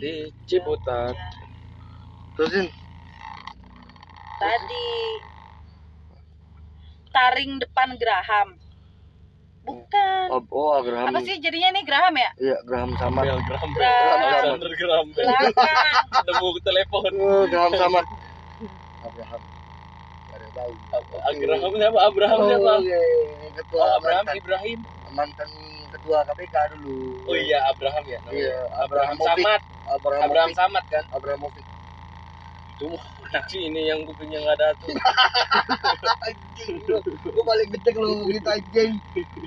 di Ciputat. Terusin. Tadi taring depan Graham. Bukan. Oh, oh Graham. Apa sih jadinya nih Graham ya? Iya, Graham sama. Bel Graham Bel. Graham. Graham Bel. Belakang. Nemu telepon. Oh, Graham sama. Abraham. Gak ada tahu. Abraham siapa? Abraham siapa? Oh, iya. Ketua Oh, Abraham Ibrahim. Mantan ketua KPK dulu. Oh iya Abraham ya. namanya. Iya, Abraham Abramovic. Samad. Abraham. Abraham Samad kan. Abramovic. Itu mah nasi ini yang kupingnya nggak ada tuh. anjing lu. Lu paling gede lu gitu anjing.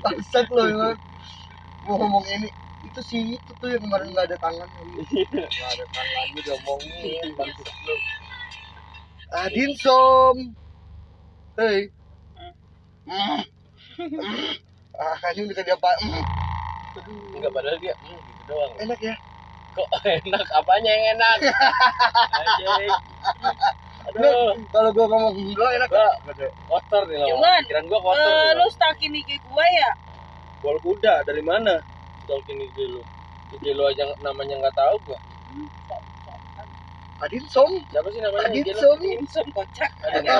Bangsat lu emang. Mau ngomong ini itu sih itu tuh yang kemarin nggak ada tangan nggak ada tangan lu udah ngomongin bangsat lu Adin som hei Mm. Mm. Ah anjing udah dia apa Mm. Enggak padahal dia hmm, gitu doang. enak ya Kok enak? Apanya yang enak? Anjing. Aduh, kalau gua ngomong enggak enak Gua- Gak kotor nih loh. Cuman, Pikiran gua kotor. Eh, nih, lu IG gua ya? Bol kuda dari mana? Stalking IG lu. IG lu aja namanya nggak tahu gua. Adin som Siapa sih namanya? IG lu? Adinson Insom kocak. Adin?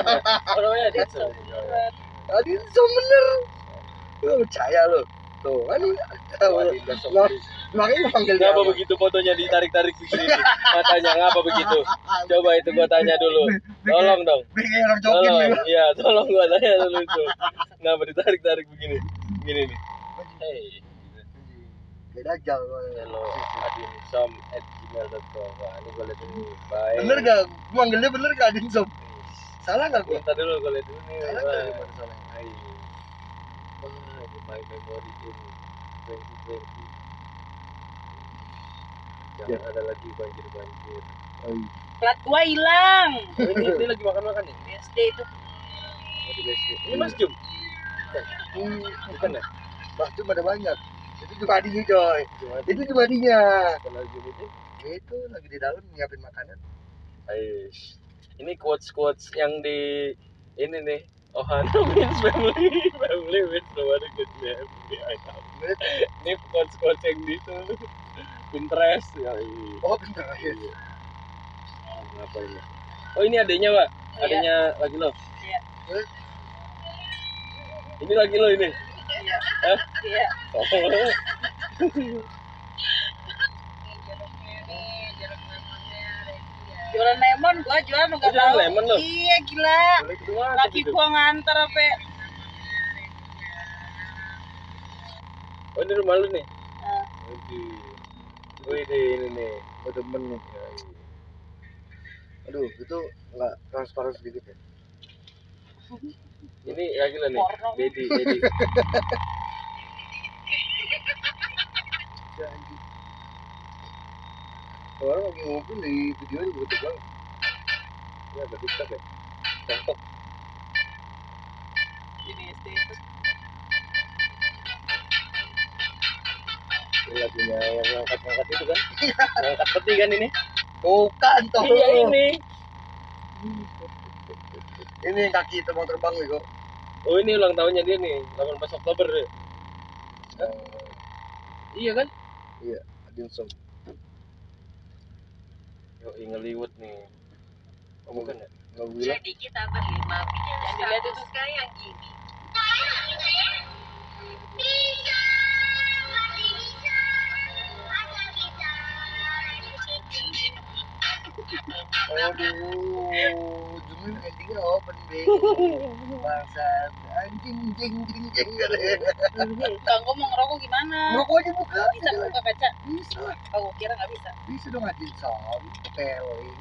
Oh namanya Adinson. Adin som bener lu percaya lu tuh kan Nah, makanya gua panggil Ngapa apa? begitu fotonya ditarik-tarik begini? Matanya ngapa begitu? Coba itu gua tanya dulu. Tolong dong. Tolong, nih iya, tolong gua tanya dulu itu. Ngapa ditarik-tarik begini? Begini nih. Hey, beda aja hello, adinsom at gmail.com. Wah, ini gua lihat dulu. Baik. bener gak gua manggilnya bener gak Adin som salah gak gua Bentar dulu gua lihat dulu nih. salah gak gimana salah. Wah, di my memory in 2020. Jangan ada lagi banjir-banjir. Plat gua hilang. Oh, ini, ini lagi makan-makan nih. SD itu Oh, BSD. Ini Mas Jum. Hmm, Bukan ya? Bah, cuma ada banyak. Itu cuma adinya coy. Cuma Itu cuma adinya. kalau Jum itu. Itu lagi di dalam nyiapin makanan. Aish. Ini quotes quotes yang di ini nih. Ohana means family, family means no one good family. I know. Ini quotes yang di itu. Pinterest ya. iya. Oh, bentar ya. Oh, ini? Oh ini adanya pak, Iya. adanya lagi lo. Iya. Eh, Ini lagi lo ini. Iya. Hah? Iya. Oh. Jualan lemon gua jualan enggak jualan tahu. lemon? Iya gila. Kedua Laki gua nganter apa? Oh ini rumah lu nih. Widih. Widih ini nih. gua demen nih. Aduh, itu nggak transparan sedikit ya. Ini lagi lo nih. Ya, anjing. Orang lagi ngumpul di video ini begitu banget. Ini ada TikTok ya. TikTok. ini SD itu. Ini lagunya yang ngangkat-ngangkat itu kan. ngangkat peti kan ini. Bukan toh. Iya ini. Ini yang kaki terbang terbang nih kok. Oh ini ulang tahunnya dia nih. 18 Oktober. ya. Eh, Iya kan? Iya, Adin som. Yo ngeliwet nih. Oh bukan ya? Nggak bilang. Jadi kita berlima punya Yang dilihat status kayak gini. Aduh, cuman endingnya open deh. Bangsat, anjing, jing, jing, jing, kali ya. Bang, gua mau ngerokok gimana? Ngerokok aja buka. Bisa buka kaca? Bisa, Oh, kira nggak bisa. bisa dong Adin som. Peling.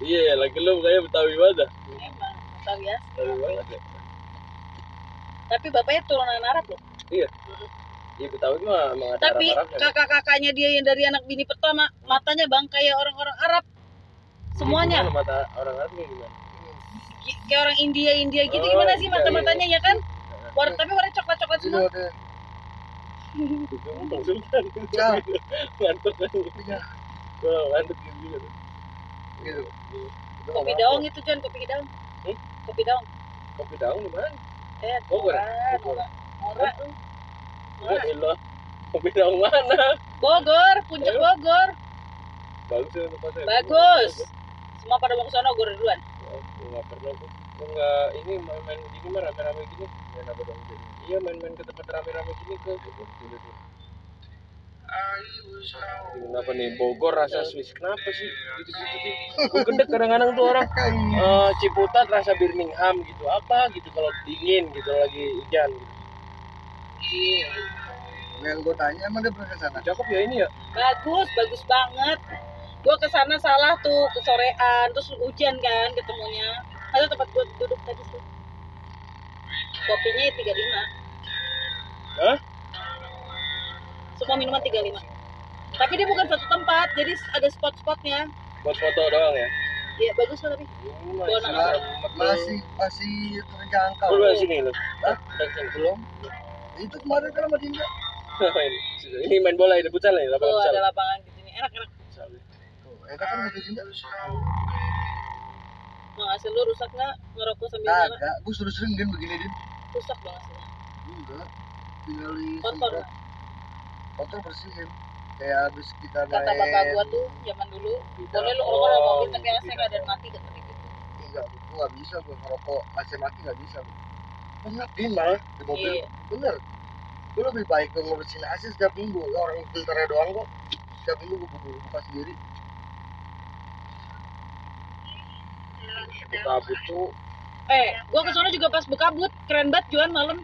Iya, lagi lu kayak Betawi banget. Emang, tahu ya. Betawi banget ya. Tapi bapaknya turunan Arab loh. Iya. Iya Betawi mah emang ada Tapi kakak-kakaknya dia yang dari anak bini pertama matanya bang kayak orang-orang Arab. Semuanya Gimana mata orang Arab nih gimana? Kayak orang India India gitu Oh, gimana sih iya, mata-matanya ya kan? Warna tapi warna coklat-coklat Itu semua. ada. Bang Sultan. Ya. Ngantuk kan. Gitu. Gitu. Itu Kopi daun itu John, kopi daun. Hmm? Kopi daun. Kopi daun di mana? Eh, Bogor, Bogor. Ya. Kopi daun mana? Bogor, puncak. Bogor. bagus ya tempatnya bagus semua pada mau ke sana gue duluan Oh, gua nggak pernah nggak ini main-main gini mah rame-rame gini main apa dong jadi iya main-main ke tempat rame-rame gini ke gitu Kenapa nih Bogor rasa Swiss? Kenapa sih? Gitu gitu sih. Gua gede kadang-kadang tuh orang eh, Ciputat rasa Birmingham gitu. Apa gitu kalau dingin gitu lagi hujan gitu. Iya, yang gue tanya emang dia pernah sana cakep ya ini ya. bagus bagus banget gue ke sana salah tuh kesorean terus hujan kan ketemunya. Ada tempat gue duduk tadi tuh. Kopinya 35 Hah? semua minuman 35 tapi dia bukan satu tempat jadi ada spot-spotnya. Buat foto doang ya. ya bagus kok tapi. Ini Gua masih masih terjangkau. Oh, lu dari sini lu. Hah? Belum. Itu kemarin kan sama Dinda. Ini, ini main bola ya, futsal ya, lapangan tuh futsal. ada lapangan di sini. Enak enak Futsal ya. tuh Eka kan Dinda mau hasil lu rusak nggak? Ngerokok sambil nyala kagak gue suruh sering din begini din. Rusak dong hasilnya enggak tinggal di kotor semprot kotor bersihin kayak habis kita main kata bapak gua tuh zaman dulu boleh lu mobil tapi AC nggak ada mati kata gitu. Enggak gue nggak bisa gue ngerokok. AC mati nggak bisa gue pernah din malah di mobil. Iya. bener. Gue lebih baik gue ngurusin AC setiap minggu. Orang filternya doang kok. Setiap minggu gue buka sendiri Kabut tuh eh gua ke sana juga pas bekabut keren banget juan malam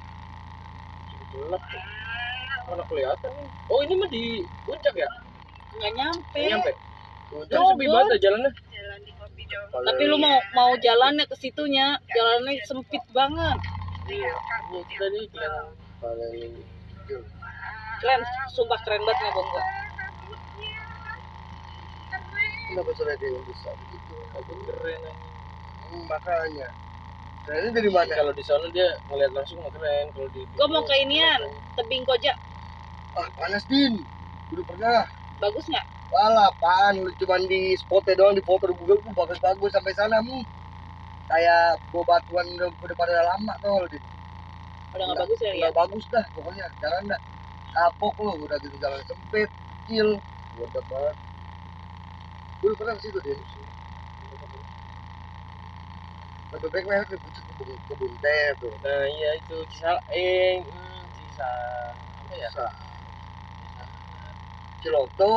gelap tuh. Mana kelihatan? Oh ini mah di puncak ya? nggak nyampe Nggak nyampe. Terus sepi banget ya jalannya. tapi lu mau mau jalannya ke situnya jalannya sempit banget Iya. Kelihatan. paling keren sumpah keren banget ngabong gua kenapa sudah dia yang bisa begitu keren aja. Hmm, makanya nah ini dari mana Kalau di sana dia ngeliat langsung nggak keren. Kalau di gua mau ke inian tebing koja ah panas din udah pernah bagus nggak Walah, apaan? Lu cuman di spotnya doang, di foto di Google tuh bagus-bagus sampai sana, hmm. Kayak gua batuan udah, udah pada lama tuh, di udah nggak bagus ya ya Nggak bagus dah, pokoknya jalan dah. Kapok lu, udah gitu jalan sempit, kecil. Bodoh banget. Gue pernah ke situ, Din. Lebih baik mereka ke kebun, kebun teh tuh. Nah iya itu Cisal eh hmm, Cisal apa ya? Bisa. Ciloto.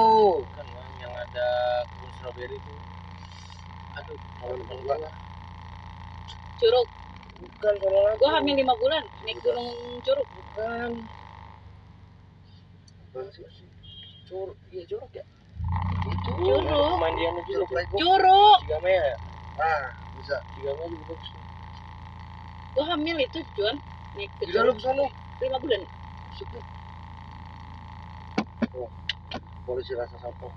Bang, yang ada kebun strawberry itu. Aduh, kalau depan gua curug bukan kalau lagi. gua hamil lima bulan naik gunung curug bukan. Cur, iya curug ya. Itu Curug. juga. Curug curug Cigamea ya? Ah, bisa. Juga bagus. tuh. gua hamil itu Juan naik ke Bisa lu curug ke sana. lima bulan Situ. Oh, polisi rasa satpam.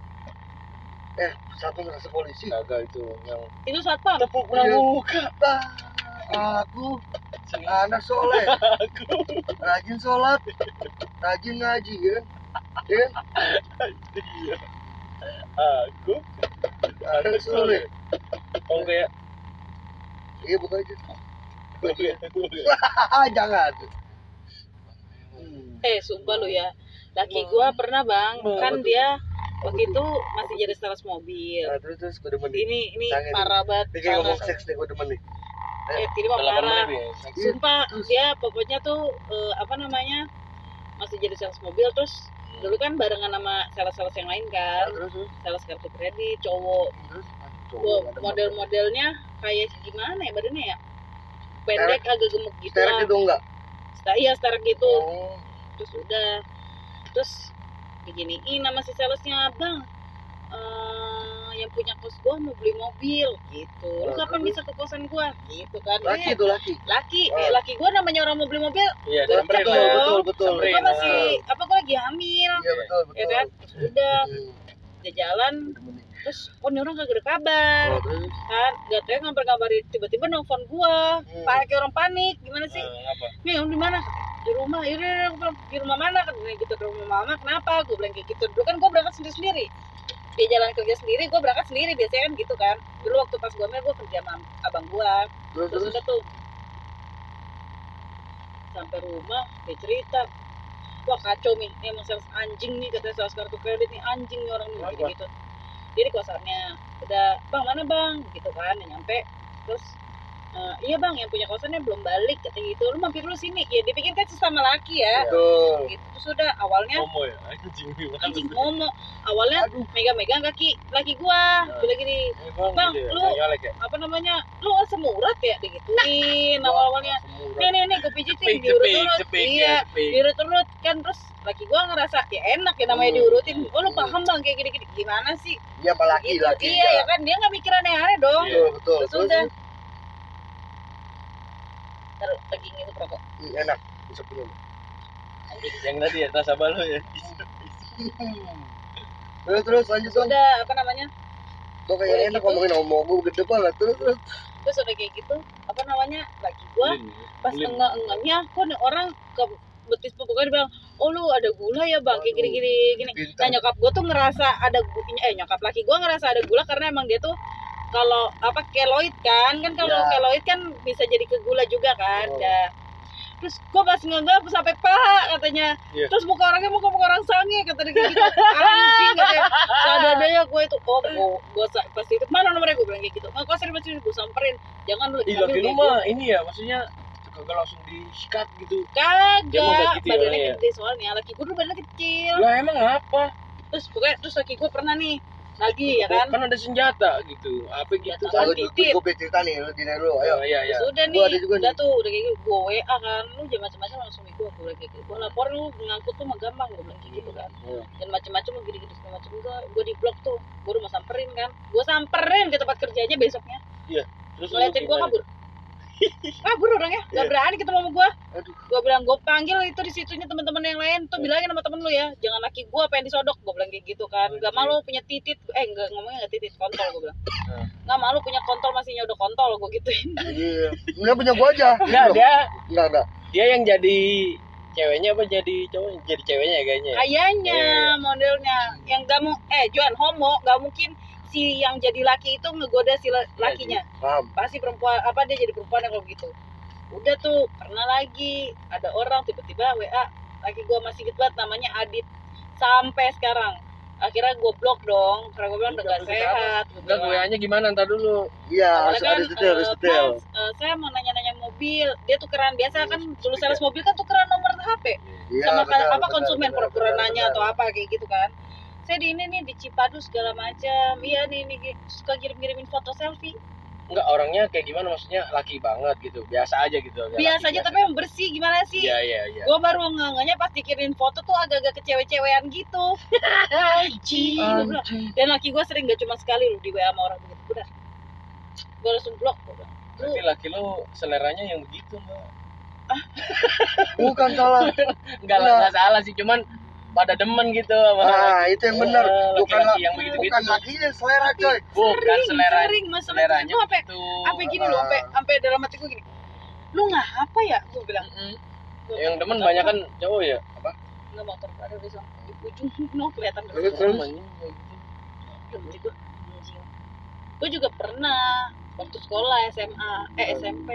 Eh, satu rasa polisi. Kagak itu yang itu satpam tepuk pramuka. Aku anak soleh, rajin sholat, rajin ngaji, kan? Ya, Iya. Aku anak soleh. oh kayak Iya bukan aja. Iya. Jangan. Hmm. eh sumpah lu ya laki gua pernah bang kan dia waktu itu masih jadi sales mobil Nah, terus terus gue demen nih. ini ini parah banget Ini kayak ngomong parah. seks nih gue demen nih. eh ini mah delapan parah ya. Iya, sumpah dia pokoknya tuh eh, apa namanya masih jadi sales mobil terus dulu kan barengan sama sales-sales yang lain Nah, kan terus terus sales kartu kredit cowok terus. Model-modelnya kayak gimana ya badannya ya? Pendek agak gemuk gitu lah. itu enggak? Sta- iya star gitu. Oh, terus udah. Terus diginiin sama si salesnya bang eh, yang punya kos gua mau beli mobil. Gitu. Lu kapan bisa ke kosan gua? Gitu kan. Laki Eh, itu laki. laki. Oh. eh, laki gua namanya orang mau beli mobil. Iya, Betul, Betul, lah. betul, betul. Gua masih apa gua lagi hamil. Iya betul, betul. ya kan. Terus udah. Dia jalan. Terus oh ini orang kagak ada kabar. Oh, terus? Kan gak tau ngabar-ngabarin tiba-tiba nelfon gua. Hmm. pakai kayak orang panik. Gimana sih? Apa? nih om di mana? Di rumah. Yaudah aku bilang di rumah mana? Kan gitu ke rumah mama. Kenapa? Gue bilang kayak gitu. Dulu kan gue berangkat sendiri sendiri dia jalan kerja sendiri gue berangkat sendiri biasanya kan gitu kan. Dulu waktu pas gue hamil gue kerja sama abang gue terus terus terus. udah tuh sampai rumah dia cerita wah kacau nih. Ini emang sales anjing nih katanya sales kartu kredit nih anjing nih orang nih gitu gitu dia di kosannya udah bang mana bang? Gitu kan nyampe. Terus "Eh, iya bang yang punya kosannya belum balik katanya gitu lu mampir dulu sini ya dipikir kan sesama laki ya Betul. gitu terus udah awalnya Homo ya anjing anjing ngomong awalnya Aduh. megang-megang kaki laki gua Nah. bilang gini Eh, bang, Bang, gitu ya, lu- ya apa namanya lu semurat ya digituin awal-awalnya Semurah. nih nih nih gue pijitin diurut-urut iya ya, diurut-urut kan terus laki gua ngerasa ya enak ya namanya Hmm. diurutin oh lu Hmm. paham bang kayak gini-gini gimana sih Dia apa laki Gitu. laki. iya ya kan dia nggak mikir aneh-aneh dong Iya. Betul betul. terus Terus taruh lagi itu rokok hmm, enak bisa punya. yang tadi ya nasabah lu ya Terus terus lanjut dong. udah apa namanya Kok kayak Udah enak gitu. ngomongin homo gue gede banget. Terus terus. terus udah kayak gitu apa namanya laki gua ya. pas enggak enggaknya kok nih orang ke betis pokoknya dia bilang oh lu ada gula ya bang kayak gini gini gini nah nyokap gue tuh ngerasa ada eh nyokap laki gue ngerasa ada gula karena emang dia tuh kalau apa keloid kan? Kan kalau Ya. keloid kan bisa jadi ke gula juga kan? Oh. dah terus gue pas nganggap sampai paha katanya. Iya. terus muka orangnya muka muka orang sange kata dia gitu. Anjing katanya. Sadadanya gue itu oh gue gue pas itu mana nomornya? Gue bilang kayak gitu. Nggak sering masih gue samperin. Jangan lu Ih, laki lu mah ini ya maksudnya kagak langsung disikat gitu. Kagak. Gitu ya badannya orangnya. gede soalnya laki gue dulu badannya kecil. Lah emang apa? Terus pokoknya terus laki gue pernah nih lagi ya kan kan ada senjata gitu apa gitu Senjata. kan Gue gue cerita nih, lu dina dulu. Ayo. Oh, iya iya sudah nih ada juga udah nih. tuh udah kayak gitu gue WA kan lu jangan macam-macam langsung gue bilang kayak gitu gue lapor lu ngangkut tuh mah gampang gue bilang gitu kan Hmm. dan macam-macam gini gini segala macam gue gue di blok tuh gue udah mau samperin kan gue samperin ke tempat kerjanya besoknya terus lu ngeliatin gue gimana? kabur kabur orangnya Iya. gak berani ketemu sama gue Aduh. gue bilang gue panggil itu di situnya teman-teman yang lain. Tuh bilangin sama temen lu ya jangan laki gue apa yang disodok. Gue bilang kayak gitu kan. Gak malu punya titit. Eh enggak ngomongnya gak titit kontol gue bilang. Nggak malu punya kontol masih nyodok kontol gue gituin. Iya. Enggak punya gua aja. enggak dia Enggak enggak. dia yang jadi ceweknya apa jadi cowok? Jadi ceweknya ya kayaknya ya? kayaknya Iya. modelnya. Yang gak mau eh Juan homo gak mungkin si yang jadi laki itu ngegoda si la- lakinya. Paham. pasti perempuan apa dia jadi perempuan kalau gitu. Udah tuh pernah lagi ada orang tiba-tiba WA laki gua masih gitu banget namanya Adit. Sampai sekarang. Akhirnya gue blok dong karena gue bilang udah gak sehat bilang. gue nya gimana? Ntar dulu. Iya, harus kan, harus detail, harus eh, detail. Mas, eh, saya mau nanya-nanya mobil dia tukeran biasa kan dulu sales mobil kan tukeran nomor HP Iya, sama benar, apa benar, konsumen benar, pura-pura benar, nanya benar. atau apa kayak gitu kan saya di ini nih di Cipadu segala macam. Iya nih nih suka kirim-kirimin foto selfie. Enggak orangnya kayak gimana? Maksudnya laki banget gitu. Biasa aja gitu. Biasa aja tapi yang bersih. Gimana sih? Iya iya iya. Gue baru nganganya pas dikirimin foto tuh agak-agak kecewe-cewean gitu. Anjing, dan laki gue sering gak cuma sekali lu di WA sama orang begitu. Udah gue langsung blok. Berarti laki lu seleranya yang begitu mbak. Bukan salah. Enggak. enggak salah sih. Cuman pada demen gitu sama Nah, itu yang benar. Eh, Bukan laki-laki la- yang begitu-begitu bukan lakinya selera, coy. bukan selera sering masalahnya seleranya gue sampai begitu sampai gini loh sampai sampai dalam hati gue gini lu nggak apa ya? Gue bilang. Mm-mm. Gua yang demen "Nggak banyak apa." kan cowok ya? Nggak motor ada di sana di ujung no kelihatan Terus, dari terus. gue gue juga pernah waktu sekolah SMA eh SMP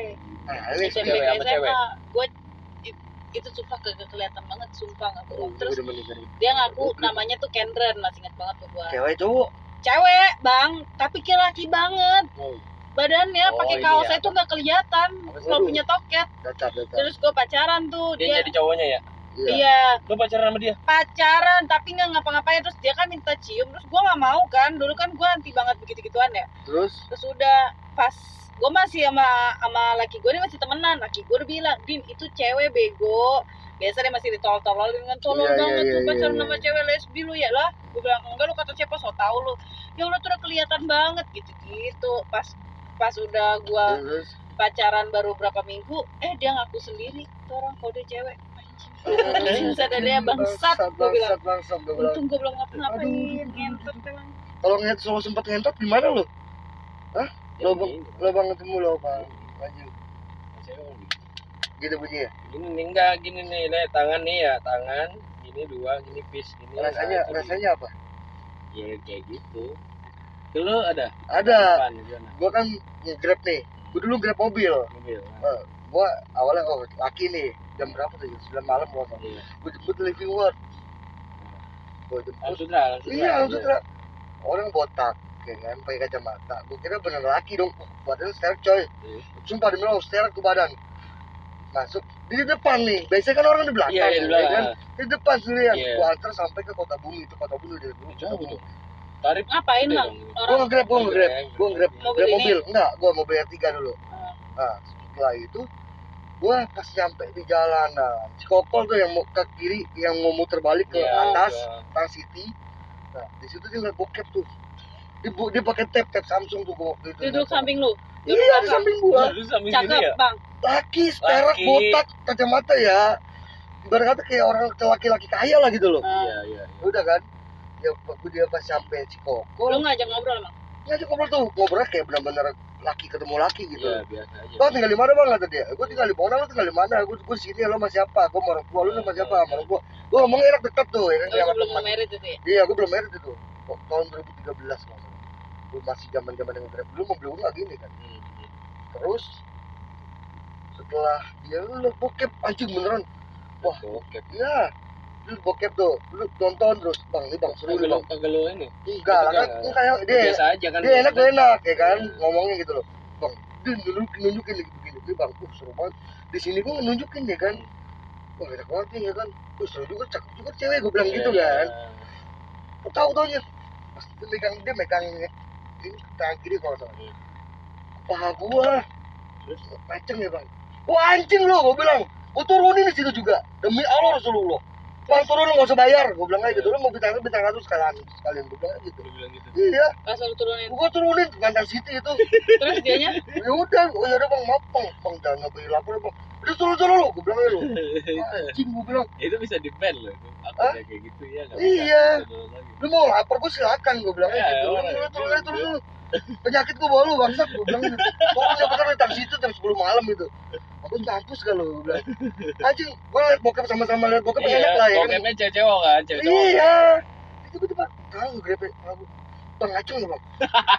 Nah, ini SMP ke sama SMA cewek? gue itu sumpah kagak kelihatan banget sumpah nggak bohong terus Udah meninggal. dia ngaku namanya tuh Kendren masih ingat banget tuh gue Cewek cowok. cewek bang. Tapi kayak laki banget. Oh. badannya Oh, pakai kaosnya ya. tuh nggak kelihatan kalau punya toket. Datar, datar. terus gue pacaran tuh dia, dia, jadi cowoknya ya? Iya. iya. Lu pacaran sama dia? Pacaran tapi nggak ngapa-ngapain. Terus dia kan minta cium terus gue nggak mau kan. Dulu kan gue anti banget begitu gituan ya. Terus? Terus udah pas gue masih sama sama laki gue ini masih temenan. Laki gue udah bilang din itu cewek bego. Biasa dia masih ditolol-tololin dengan tolol Iya, iya, banget iya, tuh pacaran iya. sama cewek lesbi lu ya lah. Gue bilang enggak lu kata siapa so tau lu. Ya udah tuh udah kelihatan banget gitu gitu pas pas udah gue pacaran baru berapa minggu eh dia ngaku sendiri tuh orang kode cewek. Anjing. Sadar dia bangsat gue bilang bangsat, bangsat, gue bilang. untung gue belum ngapa-ngapain ngentot emang. Kalau selalu sempat ngentot gimana lo? Ya, Lo bang, gini. lo bang ketemu lo bang. Lanjut. Cewek Gitu bunyi ya. gini nih enggak gini nih nih tangan nih ya tangan gini dua gini pis gini Rasanya, nah, rasanya apa? ya kayak gitu lu ada Ada. Gua kan nge-grab nih. Gua dulu grab mobil. mobil Eh, gua awalnya oh laki nih. Jam berapa tuh? Jam 9 malam gua kan. iya Gua jemput living ward. Gua jemput. langsung Iya, langsung orang botak ya kan pakai kacamata gue kira bener laki dong. Wah, badannya sterek coy. Iya. sumpah demi Allah sterek tuh badan. Masuk. Di depan nih. Biasanya kan orang di belakang Iya, iya, ya kan? Di depan sendirian. Iya. gua antar sampai ke kota bumi. Itu kota bumi dari dulu Jauh tuh. Tarif gede bang? dong. gua Orang nge-grab gua nge-grab. Gua nge-grab. Mobil mobil. Enggak gua mau bayar tiga dulu. Ah. nah setelah itu gua pas nyampe di jalanan Cikokol tuh yang mau ke kiri yang mau muter balik ke Iya, atas iya. Trans City nah di situ dia ngeliat bokep tuh dia, bu- dia pakai tap tap Samsung tuh gua waktu itu duduk samping lu. iya di samping gua Lu sini Cakep ya? bang. laki perak botak kacamata ya ibarat kata kayak orang laki-laki kaya lah gitu loh Ah. Iya, iya. udah kan ya waktu dia pas sampai Lu Cikokol ngajak ngobrol emang. ngajak ngobrol tuh ngobrol kayak benar-benar laki ketemu laki gitu Iya, biasa aja. Lo tinggal di mana bang kata dia? Gue tinggal di Bona, lo tinggal di mana? Gue gue di sini, lo sama siapa? Gue sama orang tua, lo sama siapa? Sama orang tua. Gue ngomong enak dekat tuh, ya kan? Lu kayak sebelum teman. merit itu ya. Iya, gue belum married itu. Oh, tahun 2013 kalau Gue masih zaman zaman yang grab dulu mobil gue nggak gini kan. Hmm, hmm. Terus setelah dia lu liat bokep anjing beneran. Wah, Bokep. iya. Lu bokep tuh, lu tonton terus bang, ini bang seru nih lu, bang. kagak lu ini. Enggak lah kan, Enggak. enggak dia Biasa aja kan. dia enak gak enak ya kan Iya. ngomongnya gitu loh bang dia nunjukin nunjukin lagi begini dia bang uh, seru banget di sini gue nunjukin ya kan wah enak banget nih ya kan uh, seru juga cakep juga cewek gue bilang gitu Iya, kan tahu taunya pas dia megang dia megang ini tangan kiri kalau Hmm. paha gua terus peceng ya bang wah anjing lo gue bilang gue turunin di situ juga demi Allah Rasulullah bang turun lo nggak usah bayar gue bilang aja gitu lo mau bintang bintang satu sekalian sekalian gue bilang gitu Lu bilang gitu. iya Pas lu turunin. gue turunin Gandang City itu Terus dianya ya udah oh ya udah bang maaf bang bang jangan beli lapor bang udah suruh lo gue bilang lo anjing gue bilang. Itu bisa di ban loh itu aku kayak gitu ya Iya. lu mau lapor gue silakan gue bilang. Gitu lu turun turun dulu penyakit gue bawa lu bangsat gue bilang. Gitu pokoknya bener di taksi itu jam 10 malam itu aku mampus kan lo gue bilang. Anjing gue liat bokep sama-sama liat bokep iya enak lah ya kan? bokepnya cewek-cewek kan cewek-cewek. Iya. Itu gue tiba tahu grepe tahu. Bang ngacung ya bang.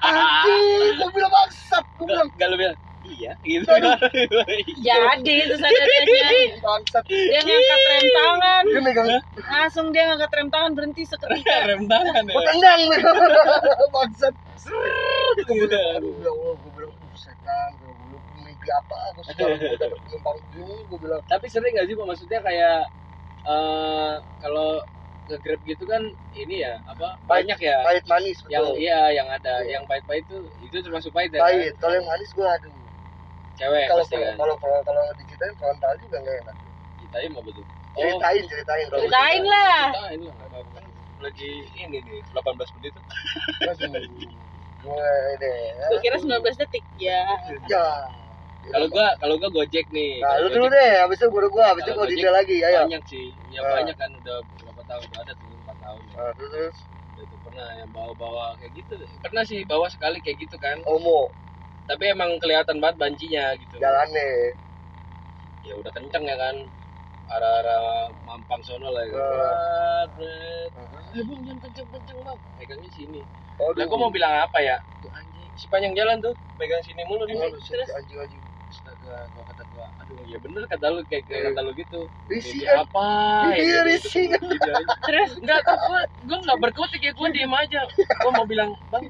Anjing gue bilang bangsat gue bilang. Gak lu bilang iya gitu Aduh. jadi terus ada dianya. bangsat Dia ngangkat rem tangan. dia megang Langsung dia ngangkat rem tangan berhenti seketika. rem tangan ya tendang bangsat Iya. aduh ya Allah gue bilang "Uh, setan gue bilang mimpi apa gue sekarang gue dapet penumpang begini gue bilang tapi sering gak sih pak maksudnya kayak eh kalau nge-grab gitu kan ini ya apa banyak ya pahit manis yang betul iya yang ada Iya. yang pahit-pahit itu itu termasuk pahit ya kan? pahit kalau yang manis gue aduh cewek kalau pasti kan? kalau kalau kalau diceritain frontal juga nggak enak. Ceritain mau betul oh ceritain ceritain. Kalau Ceritain lah. ceritain lah lagi ini nih 18 menit. Gue deh Gue kira 19 detik. Ya. ya. Kalau gua kalau gua gojek nih. Nah Kalau lu dulu deh habis itu baru gue habis itu Kalau Gojek detail lagi ayo. banyak sih ya Ah. banyak kan udah berapa tahun udah ada tuh empat tahun. Ya. Nah, terus? Tuh pernah yang bawa-bawa kayak gitu. Pernah sih bawa sekali kayak gitu kan. Homo tapi emang kelihatan banget bancinya gitu. Jalannya. Ya udah kenceng ya kan. Arah-arah mampang sono lah ya. Bret, bret. eh bang jangan kenceng-kenceng bang. Megangnya sini. Oh lah gua mau bilang apa ya? Tuh anjing. Sepanjang jalan tuh megang sini mulu nih Aduh, Terus? anjing anjing. Astaga kalau kata gua aduh ya bener kata lu kayak, kayak Iya. kata lu gitu. Risih Jadi kan? apa? Iya gitu. risih kan? Gitu. Terus? Enggak, tuh gua, gua enggak berkutik ya, gua diem aja. Gua mau bilang, "Bang,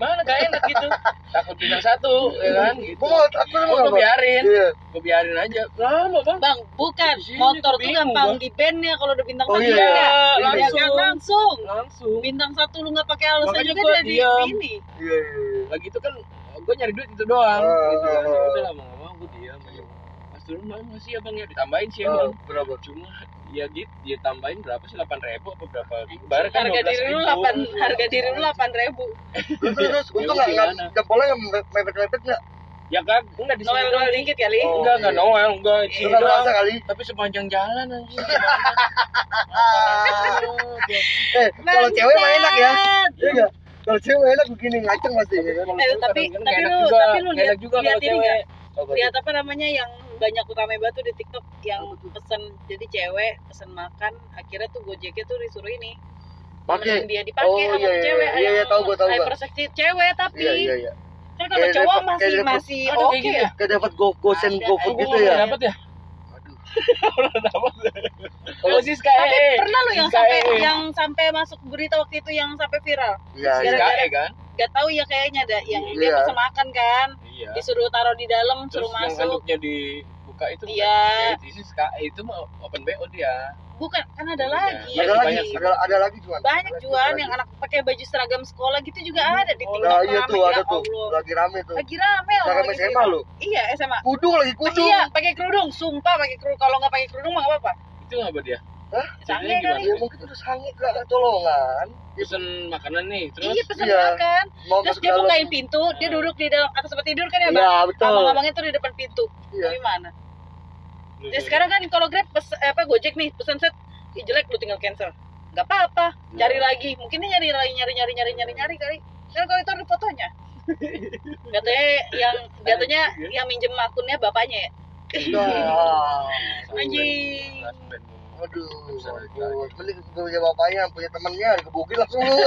gimana gak enak gitu." Takut bintang satu, ya kan? Gitu. gue mau aku mau gua apa biarin, iya gua biarin aja. Lama, Bang. Bang, bukan Di sini motor tuh gampang di ban ya kalau udah bintang Oh, satu iya. ya. Iya, Iya langsung. kan? langsung. Langsung. Bintang satu lu nggak pakai alasan Makanya juga gua jadi diam. ini. iya iya Lagi itu kan gua nyari duit itu doang. Ah, gitu kan. ah, Ya ah. udah mau ngomong gua diam aja. Pas turun bang masih ya bang ya ditambahin sih Oh, emang. berapa Cuma ya gitu, dia tambahin berapa sih 8 ribu apa berapa? Bayar kan Harga diri lu 8 harga diri lu 8 ribu. terus terus Ya untung nggak nggak jempolnya nggak mepet mepet nggak Ya kan, enggak di sini Noel. Noel dikit kali. Oh. Enggak, enggak iya. Noel, enggak di lu sini nggak doang. merasa kali Tapi sepanjang jalan anjing. eh kalau cewek mah enak ya iya nggak kalau cewek enak begini ngaceng pasti ya kan Eh, tapi tapi lu tapi lu lihat juga kalau cewek. Apa Lihat apa namanya yang banyak utama batu di TikTok yang pesen jadi cewek pesen makan akhirnya tuh Gojeknya tuh disuruh ini Pakai. Dia dipakai Oh, sama iya, iya, cewek iya, iya, yang tahu gua, tahu gua. hyperseksi cewek tapi iya iya iya kan kalau Kayak cowok dapat- masih dapat- masih Ada oke kayak gitu ya? kayak dapat go gosen Ada, gofood ada. gitu ya dapat ya? aduh Orang dapat. Kalau Siska Tapi eh. pernah lu yang sampai eh. yang sampai masuk berita waktu itu yang sampai viral. Iya, iya. Kan? Gak tahu ya kayaknya ada yang Iya. dia pesen makan kan, Iya. disuruh taruh di dalam, Terus suruh yang masuk. handuknya dibuka itu bukan? Iya. Ya, itu Siska eh itu mah open BO dia. Bukan, kan ada Iya. lagi. Iya, Ada lagi, banyak sih. ada, ada lagi Juan. Banyak Ada lagi, juan yang lagi. anak pakai baju seragam sekolah gitu juga ada di Oh, TikTok Nah, iya tuh, ya ada tuh. Allah. Lagi rame tuh. Lagi rame loh. Seragam lagi SMA gitu. lu. Iya, SMA. Kudung lagi kudung. Iya, pakai kerudung, sumpah pakai kerudung. Kalau nggak pakai kerudung mah nggak apa-apa. Itu apa dia? Hah? Sange kali. Ya mungkin udah sange gak ada tolongan. Pesen makanan nih, terus Iya, pesen Iya. makan. Mau Terus dia bukain pintu, dia duduk di dalam atas tempat tidur kan ya, Bang? Iya, betul. Abang-abangnya tuh di depan pintu. Iya. Gimana? Ya sekarang kan kalau Grab pes, eh, apa Gojek nih pesan set Ih, jelek lu tinggal cancel. Gak apa-apa, cari Iya. lagi. Mungkin dia nyari lagi nyari nyari nyari nyari nyari kali. Kan kalau itu ada fotonya. Katanya yang katanya yang minjem akunnya bapaknya ya. Nah, Anjing. Aduh, aduh. Gue punya bapaknya, punya temannya, dikebukin langsung lu.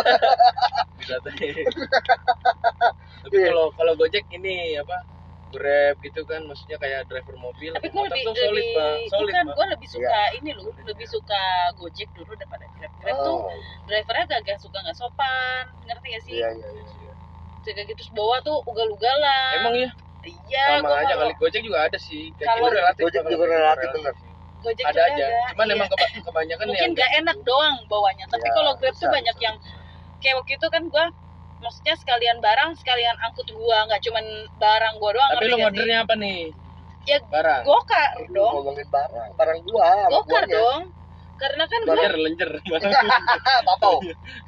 Tapi Iya. kalau kalau Gojek ini apa? Grab gitu kan maksudnya kayak driver mobil. Tapi gue lebih tuh solid, lebih Pak. Solid, bukan gue lebih suka ini loh, lebih suka Gojek dulu daripada Grab. Grab tuh Oh, drivernya agak suka nggak sopan, ngerti gak sih? iya, iya, iya. Kayak gitu terus bawa tuh ugal-ugalan. Emang ya? Iya, sama gua aja kalau kali Gojek juga ada sih. Kayak Kalau gitu relatif. Gojek juga relatif, bener. Gojek Ada juga aja. Cuman iya. emang keba- kebanyakan mungkin yang gak enak doang bawanya tapi Iya, kalau grab tuh banyak bisa. yang kayak waktu itu kan gua maksudnya sekalian barang sekalian angkut gua nggak cuman barang gua doang Tapi lu sih? ordernya apa nih? Ya, barang. gokar Aduh, dong ngomongin barang, barang gua, gokar dong karena kan gua Lenjer, lenjer. Papau.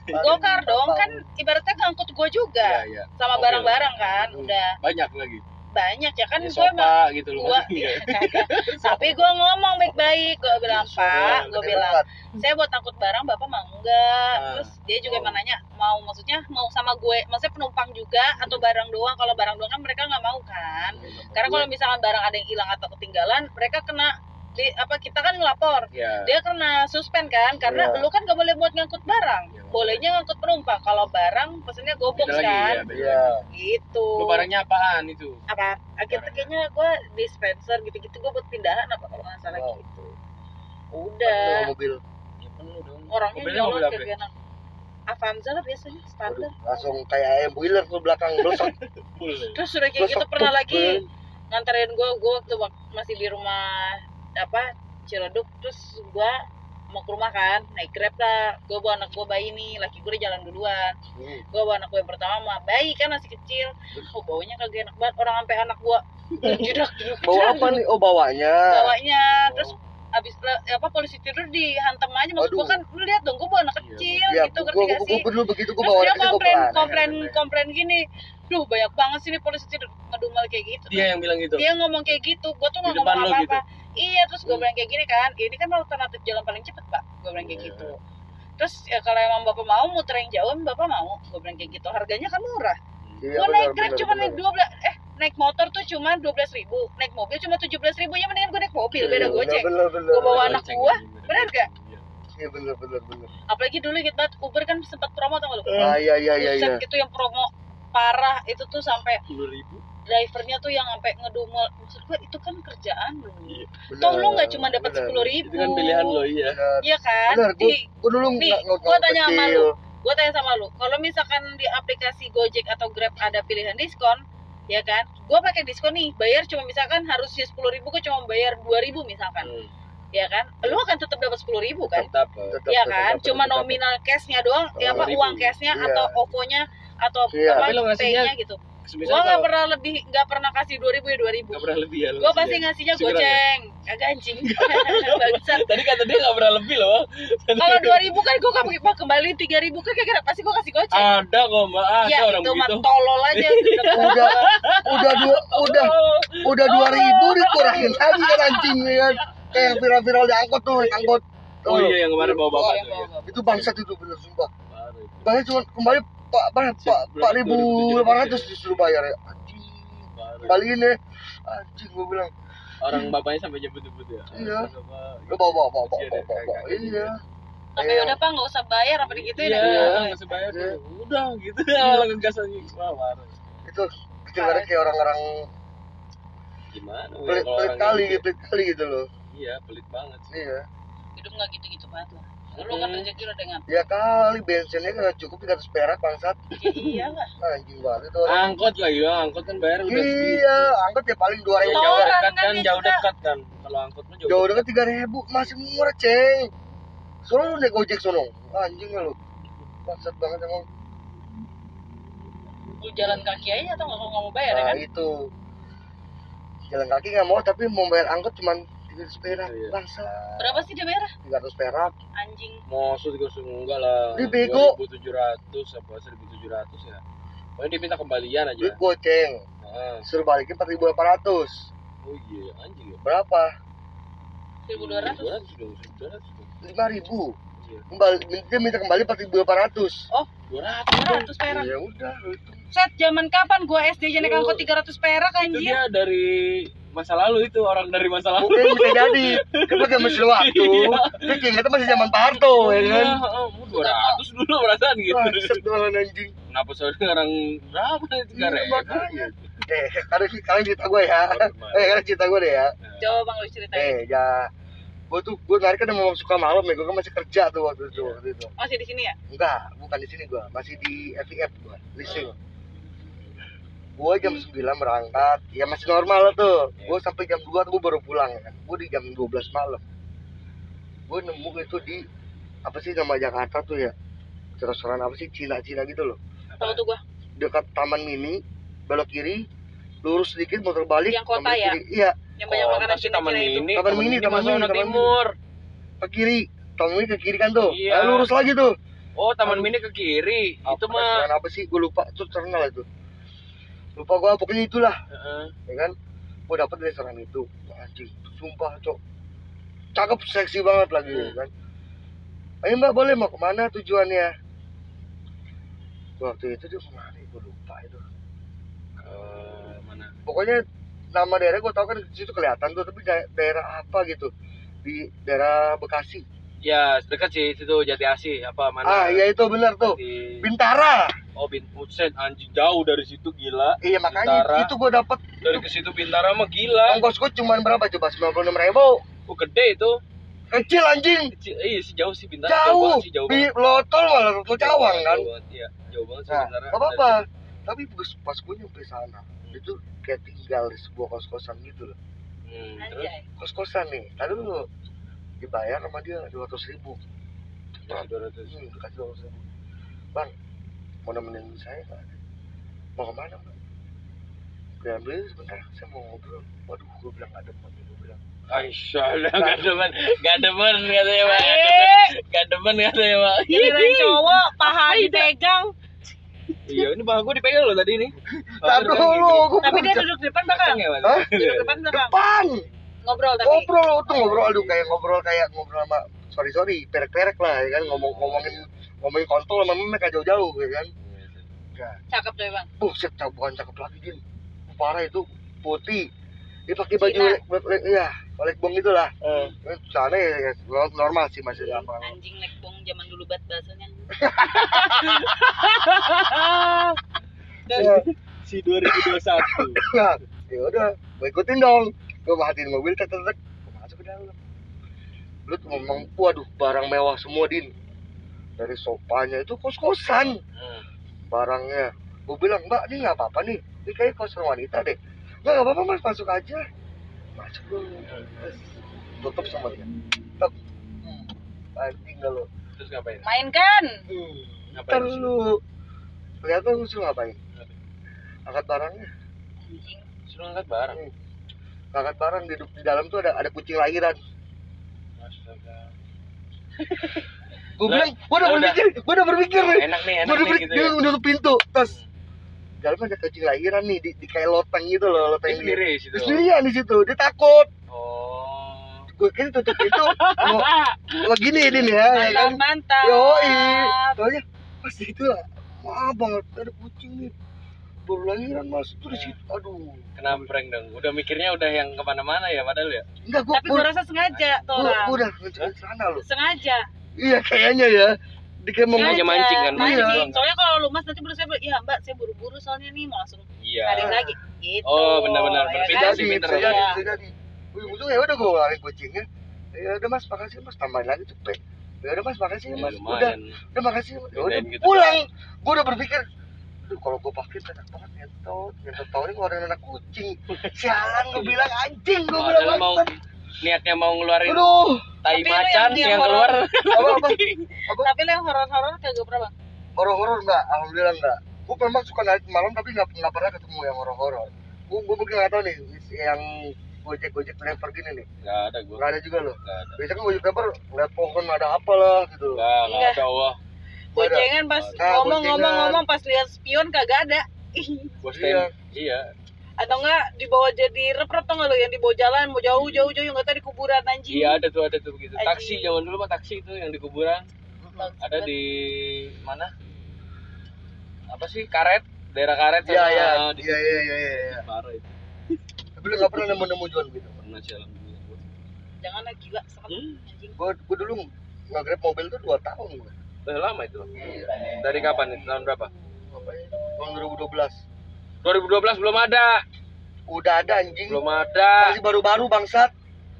gokar dong kan ibaratnya ngangkut gua juga Iya, iya. sama barang-barang kan Hmm. udah Banyak lagi. Banyak ya kan Ya, emang sofa gitu loh. gua Iya. tapi gua ngomong baik-baik gua bilang Iya, pak Gede bilang saya buat angkut barang bapak mau enggak Ah. terus dia juga Oh. nanya mau maksudnya mau sama gue maksudnya penumpang juga atau barang doang kalau barang doang kan mereka nggak mau kan karena kalau misalkan barang ada yang hilang atau ketinggalan mereka kena di apa kita kan ngelapor Iya. dia kena suspend kan karena Iya. lu kan gak boleh buat ngangkut barang Iya. bolehnya ngangkut penumpang kalau barang pesennya Beda lagi, kan ya, gitu Lu barangnya apaan itu? apa akhirnya kayaknya gue dispenser gitu-gitu gue buat pindahan apa kalau nggak salah Wow. gitu Bawa udah mobil. Ya penuh dong. orangnya nyolot kayak gana Avanza lah biasanya standar langsung kayak ayam boiler tuh belakang blosok. Terus udah kayak gitu pernah lagi nganterin gue gue waktu wak- masih di rumah apa Ciledug terus gue mau ke rumah kan naik grab lah gue bawa anak gue bayi nih laki gue udah jalan duluan Hmm. gue bawa anak gue yang pertama mah bayi kan masih kecil oh bawanya kagak enak banget orang sampai anak gue jedak Bawa apa nih? Oh, bawanya. bawanya terus abis le- apa polisi tidur dihantam aja maksud gue Waduh. kan lu lihat dong gue bawa anak Iya, kecil Ya, gitu gua, ngerti gua, gak gua, sih gua dulu begitu gua Terus bawa dia anak kecil gua komplain, komplain, komplain gini. Duh, banyak banget sih nih polisi tidur ngedumel kayak gitu. Dia yang bilang gitu. Dia ngomong kayak gitu, gua tuh nggak ngomong apa-apa. Iya, terus gua Hmm. bilang kayak gini kan, ini kan alternatif jalan paling cepet pak. Gua bilang kayak Iya. gitu. Terus ya kalau emang bapak mau muter yang jauh, bapak mau. Gua bilang kayak gitu. Harganya kan murah. Iya, gua benar, naik grab cuma naik 12 eh naik motor tuh cuma 12 ribu naik mobil cuma 17 ribu ya mendingan gua naik mobil beda Iya, gojek Gua bawa anak gua, bener gak? Iya. Benar, benar, benar. apalagi dulu banget Uber kan sempat promo tau gak lu Ah, iya, iya, iya, iya. Gitu yang promo parah itu tuh sampai Sepuluh ribu. Drivernya tuh yang sampai ngedumel maksud gua itu kan kerjaan lu Iya. Toh lu nggak cuma dapat sepuluh ribu Itu kan pilihan lo iya. Iya kan Benar, gua, di gua dulu nih, gua tanya sama lu. gue tanya sama lu kalau misalkan di aplikasi Gojek atau Grab ada pilihan diskon ya kan gue pakai diskon nih bayar cuma misalkan harusnya sepuluh ribu gue cuma bayar dua ribu misalkan Hmm. ya kan lu akan tetap dapat sepuluh ribu kan Tetap. eh, Tetap, Iya tetap, kan, tetap, cuma tetap. nominal cashnya doang, ya apa 2000. uang cashnya Iya. atau OVO-nya atau Iya. apa Tapi lo ngasihnya pay-nya gitu. Nggak kalau- pernah lebih, nggak pernah kasih dua ribu ya dua ribu. nggak pernah lebih ya. Gue ngasihnya. pasti ngasihnya Segera ya? goceng, kagak anjing. Bangsat. Tadi kata dia nggak pernah lebih loh. Kalau dua ribu kan gue mau kembali tiga ribu kan kira pasti gue kasih goceng. Ada kok mbak, ada ya orang itu mah begitu. tolol aja. Udah, udah dua, udah, udah dua ribu dikurangin lagi kan anjing ya kan. Kayak yang viral-viral di angkot tuh, angkot. Oh iya yang kemarin bawa bapak Iya, ya. Itu bangsat itu bener sumpah. Itu. Bayar cuma kembali pak pak pak pak ribu lima ratus disuruh bayar ya. Anjing, kembaliin deh. Anjing gua bilang, Orang bapaknya sampai jemput-jemput ya. Iya. Lu bawa bawa bawa bawa ya, bawa, Iya. Tapi Iya. udah pak nggak usah bayar apa Iya, ya. nggak Iya. tuh. Udah gitu ya, langsung gas lagi. Wah, parah. Itu kita kayak orang-orang Gimana? pelit kalau pelit orang kali, gitu? pelit kali gitu loh. iya pelit banget sih iya hidup nggak gitu-gitu banget lah lu kan rezeki udah dengan ya kali bensinnya nggak cukup 300 perak bangsat. Iya lah anjing banget tuh orang. Angkot lah ya angkot kan bayar udah segitu. iya angkot ya paling dua Ya, ribu. Jauh Orang dekat kan kan jauh dekat kan. Kalau angkot mah jauh, jauh dekat. tiga ribu masih murah ceng. Soalnya lu naik ojek sono? Anjing lu. Bangsat banget emang. Lu jalan kaki aja atau nggak mau bayar ya nah kan? itu. Jalan kaki nggak mau tapi mau bayar angkot cuman 300 perak Iya. bangsat berapa sih dia bayar 300 perak anjing Maksud juga enggak lah. Dia bego. 2700 apa 1700 ya. Pokoknya dia minta kembalian aja. duit goceng Heeh. suruh balikin 4800 Oh iya, anjing ya. berapa 1200 200 dong, 200 dong. 5000 Iya. kembali dia minta kembali 4800 oh 200. 200 perak ya udah itu set zaman kapan gua SD jadi naik Lu- angkot 300 perak Itu anjir dia dari masa lalu itu orang dari masa lalu. mungkin bisa jadi. Kan pakai mesin waktu. Iya. kayaknya itu masih zaman Pak Harto ya kan? Iya, heeh, mau 200 dulu perasaan gitu. Doang anjing. Kenapa sekarang berapa itu Iya, karena eh sekarang sekarang cerita gue ya. Eh sekarang cerita gue deh ya. Coba bang lu ceritain. Eh ya. Gue tuh gue narik kan memang suka malam ya. Gue kan masih kerja tuh waktu itu Iya. waktu itu. Masih di sini ya? Enggak bukan di sini gue masih di FIF gue leasing gue jam 9 berangkat. Ya masih normal lah tuh. Iya. gue sampai jam 2 tuh gue baru pulang ya kan? Gue di jam 12 malam. Gue nemu itu di apa sih nama Jakarta tuh ya? Restoran apa sih? Cina Cina gitu loh. Tahu tuh gua? Dekat Taman Mini belok kiri lurus sedikit motor balik Yang kota ya? kiri. iya. Yang banyak Oh, makanan Cina taman Cina itu. Ini, Taman mini, taman masuk mini, taman mini. timur. ke kiri. Taman Mini ke kiri kan tuh? Iya. Eh, lurus lagi tuh. Oh, taman mini ke kiri. Apa, Itu mah apa sih? Gue lupa. Itu terkenal itu lupa gue pokoknya itulah. Heeh. ya kan? Gue dapet restoran itu. Anjing. Sumpah cok. Cakep seksi banget lagi ya kan? Ayo mbak boleh mau ke mana tujuannya? Waktu itu dia ke mana gue lupa itu. Eh, mana? pokoknya nama daerah gue tau kan di situ kelihatan tuh tapi da- daerah apa gitu? Di daerah Bekasi Ya, dekat sih situ Jati Asih apa mana? ah iya itu benar tuh. Di Bintara. Oh, Bin Buset, anjing jauh dari situ gila. iya makanya Bintara. itu gue dapet. Dari ke situ Bintara mah gila. ongkos gue cuma berapa coba? Sembilan puluh enam ribu. Oh, gede itu. kecil anjing. Kecil, eh, sih jauh sih Bintara. jauh banget sih, jauh di lotol malah lotol cawang kan? Jauh banget, Iya, jauh banget sih nah Bintara. apa apa tapi pas pas gue nyampe sana itu kayak tinggal di sebuah kos kosan gitu loh. Hmm, terus? Anjay kos kosan nih. Tadi dulu dibayar sama dia dua ratus ribu. Nah, 200. Hmm, kasih dua ratus ribu. Bang mau nemenin saya nggak mau ke mana bang beli sebentar saya mau ngobrol. Waduh gue bilang nggak demen gue bilang. Aisyah, gak demen, gak demen katanya Pak. Eh. Gak demen katanya Pak. giliran cowok paha dipegang. Iya, ini bahu gue dipegang loh tadi nih. tak dulu gue tapi dia duduk depan belakang. Ya, Hah? duduk depan belakang. Depan ngobrol tapi. Ngobrol tuh ngobrol aduh kayak ngobrol kayak ngobrol sama sorry sorry perek perek lah ya kan ngomong ngomongin ngomongin kontol sama memek jauh-jauh ya kan. Enggak. cakep deh bang buset cakep bukan cakep lagi din parah itu putih. Dia pakai baju Cina. le- le- iya oleh bong gitu lah. Eh, sana ya, ya normal sih masih apa anjing lekbong zaman dulu bat bahasanya. Ya, si 2021. ya ya udah ikutin dong gue matiin mobil tek tek tek. Gue masuk ke dalam. Lu tuh ngomong waduh barang mewah semua din. Dari sopanya itu kos kosan Hmm. barangnya. Gue bilang mbak ini nggak apa-apa nih. Ini kayak kosan wanita deh. Nggak nggak apa-apa mas. Masuk aja. Masuk dulu Terus tutup sama dia. Tutup hmm. anjing nggak lo Terus ngapain? main kan hmm. Ngapain? Situ? lu ternyata lu suruh ngapain? Angkat barangnya. Anjing. Suruh angkat barang. Angkat barang di, di dalam tuh ada ada kucing lahiran. Gue bilang gue udah berpikir gue udah berpikir nih. Enak nih, gue enak udah nih gitu dia ya. udah tutup pintu terus dalam ada kucing lahiran nih di, di kayak loteng gitu loh loteng sendiri di situ. Sendirian di situ dia takut. Oh. gue kira tutup pintu mau, mau gini ini nih ya, ya kan? mantap. Mantap yoi. Soalnya pas itu lah maaf banget ada kucing nih baru lahiran mas itu di situ. Aduh. Kenapa prank dong? Udah mikirnya udah yang ke mana-mana ya padahal ya. enggak gue tapi gue rasa sengaja tuh gue orang udah sana loh. Sengaja. Iya kayaknya ya. Di kayak mau Sengaja mancing kan, mancing. mancing. soalnya kalau lu mas nanti baru saya iya mbak saya buru-buru soalnya nih mau langsung Iya. tarik lagi. Gitu. Oh, benar-benar. ya Pintar kan? sih, pintar. bisa jadi Iya. bisa jadi. Ujung ya udah gue ngelarin kucingnya ya. Udah mas makasih mas. Tambahin lagi cepet. Ya udah mas makasih Ya, mas. udah. Udah makasih ya udah gitu pulang. gue udah berpikir Aduh, kalau gue pakai enak banget ngentot ngentot tau ini ngeluarin anak kucing. Sialan gue bilang anjing gue bilang Padahal mau niatnya mau ngeluarin aduh. tai Tapi macan yang- yang keluar. Apa apa? Apa? Tapi lo yang horor-horor kagak pernah bang? horor-horor enggak alhamdulillah enggak gue memang suka naik malam tapi nggak nggak pernah ketemu yang horor-horor. Gue gue mungkin nggak tahu nih yang gojek gojek driver gini nih. Nggak ada gua. Nggak ada juga loh ada. Biasanya kan gojek driver ngeliat pohon ada apa lah gitu. Nggak nggak Enggak. ada ada. Bocengan pas Nah, ngomong-ngomong-ngomong pas lihat spion kagak ada. gua Iya. iya. Atau enggak dibawa jadi rep-rep tau nggak lo yang dibawa jalan mau jauh jauh jauh nggak tahu di kuburan anjing. iya ada tuh ada tuh begitu. Anjing. taksi zaman dulu mah taksi itu yang di kuburan. Ada di mana? Apa sih karet? Daerah karet iya iya. di iya iya iya iya parah itu. Tapi lu nggak pernah nemu nemu jual gitu? Pernah sih alhamdulillah. Jangan lah gila sama Hmm. anjing. gue gue dulu nge-grab mobil tuh dua tahun gue udah lama itu. Dari kapan itu? Tahun berapa? Apa ya tahun 2012 2012 belum ada. Udah ada anjing. Belum ada. Masih baru-baru bangsat.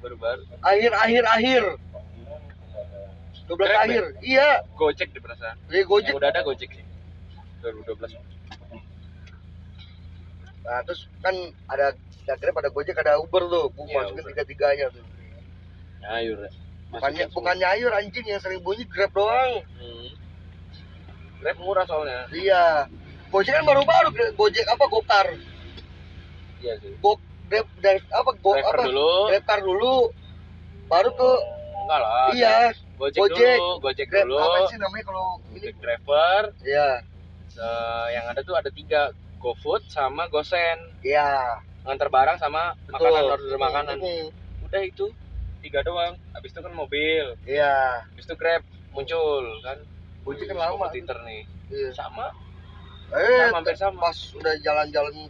Baru-baru. Akhir akhir akhir 12 Grab, akhir. Iya. Gojek di perasaan. Jadi gojek. Yang udah ada gojek sih. 2012 nah terus kan ada ada grab ada gojek ada uber tuh. Gue Iya, masukin Uber. tiga tiganya tuh ya bukannya Masukin bukannya ayur anjing yang sering bunyi grab doang. Hmm. grab murah soalnya. Iya. Gojek kan baru-baru gojek apa gokar iya sih. Go grab grab apa go driver apa? dulu. Grab car dulu. Baru ke enggak lah. Iya. Gojek, Gojek. dulu gojek grab dulu. apa sih namanya kalau ini? Gojek driver iya. Eh, yang ada tuh ada tiga GoFood sama GoSend iya. Ngantar barang sama betul. makanan order makanan. Hmm, udah itu tiga doang. Habis itu kan mobil. Iya. Habis itu Grab muncul kan. Gojek kan lama kompetitor nih. Iya. Sama. Eh sama hampir sama. pas udah jalan-jalan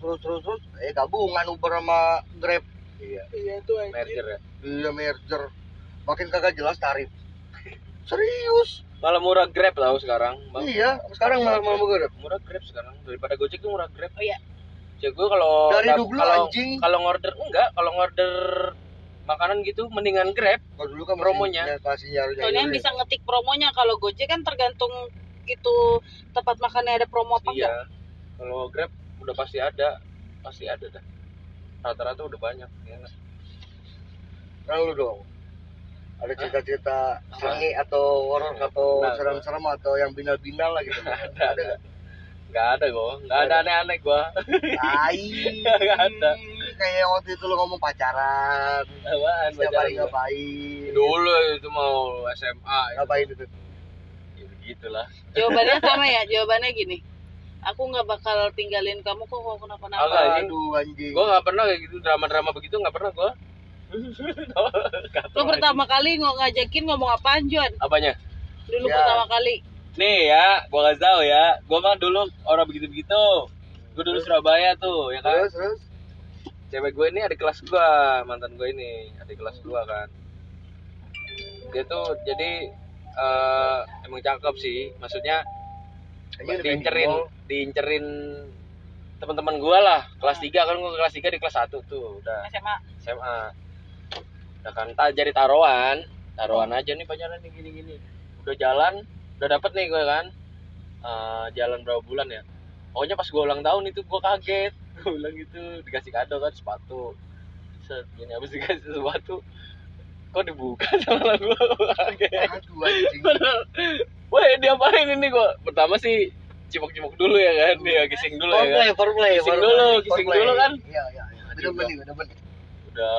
terus terus terus eh gabungan Uber sama Grab. Iya. Iya tuh merger ya? Iya merger. Makin kagak jelas tarif. Serius? Malah murah Grab tahu sekarang Bang. iya sekarang malah malah Grab. Murah Grab sekarang. Daripada Gojek tuh murah Grab. Oh iya. ya gue kalau dari dulu anjing. kalau ngorder enggak. Kalau ngorder makanan gitu mendingan Grab kalau dulu kan promonya. masih, masih nyari Soalnya yang bisa ngetik promonya kalau Gojek kan tergantung itu tempat makannya ada promo apa enggak. iya kalau Grab udah pasti ada pasti ada dah rata-rata udah banyak ya nggak? Nah, lu dong ada cerita-cerita seni atau horor atau serem-serem atau yang binal-binal lah gitu ada ada ada nggak? ada kok nggak ada aneh-aneh gua Tai. Nggak ada. Kayak waktu itu lu ngomong pacaran apaan setiap pacaran hari ngapain? Dulu itu mau SMA ngapain itu? Ya begitulah. Jawabannya sama ya, jawabannya gini. Aku nggak bakal tinggalin kamu kok kalau kenapa-napa. Agak. aduh anjing. Gua nggak pernah kayak gitu drama-drama begitu nggak pernah gua. Lo pertama kali ng ngajakin ngomong apaan Juan? apanya? Dulu Ya. pertama kali. nih ya gua kasih tahu ya. Gua mah dulu orang begitu-begitu. Gua dulu Surabaya tuh ya kan? Terus terus cewek gue ini adik kelas gua mantan gue ini adik kelas gua kan. Dia tuh jadi eh, emang cakep sih maksudnya diincerin diincerin teman-teman gua lah kelas 3 kan gua kelas 3 di kelas 1 tuh udah. SMA. SMA udah kan ta- jadi taruhan taruhan aja nih pacaran nih gini-gini udah jalan udah dapet nih gue kan. Eh, jalan berapa bulan ya? Pokoknya pas gue ulang tahun itu gue kaget gue bilang gitu dikasih kado kan sepatu. Set gini habis dikasih sepatu kok dibuka sama gue kaget aduh anjing. Wah diapain ini gue pertama sih cipok-cipok dulu ya kan? Dia kissing dulu ya kan? Foreplay foreplay Kissing foreplay, dulu, kissing dulu kan. iya iya iya. Udah mending udah mending udah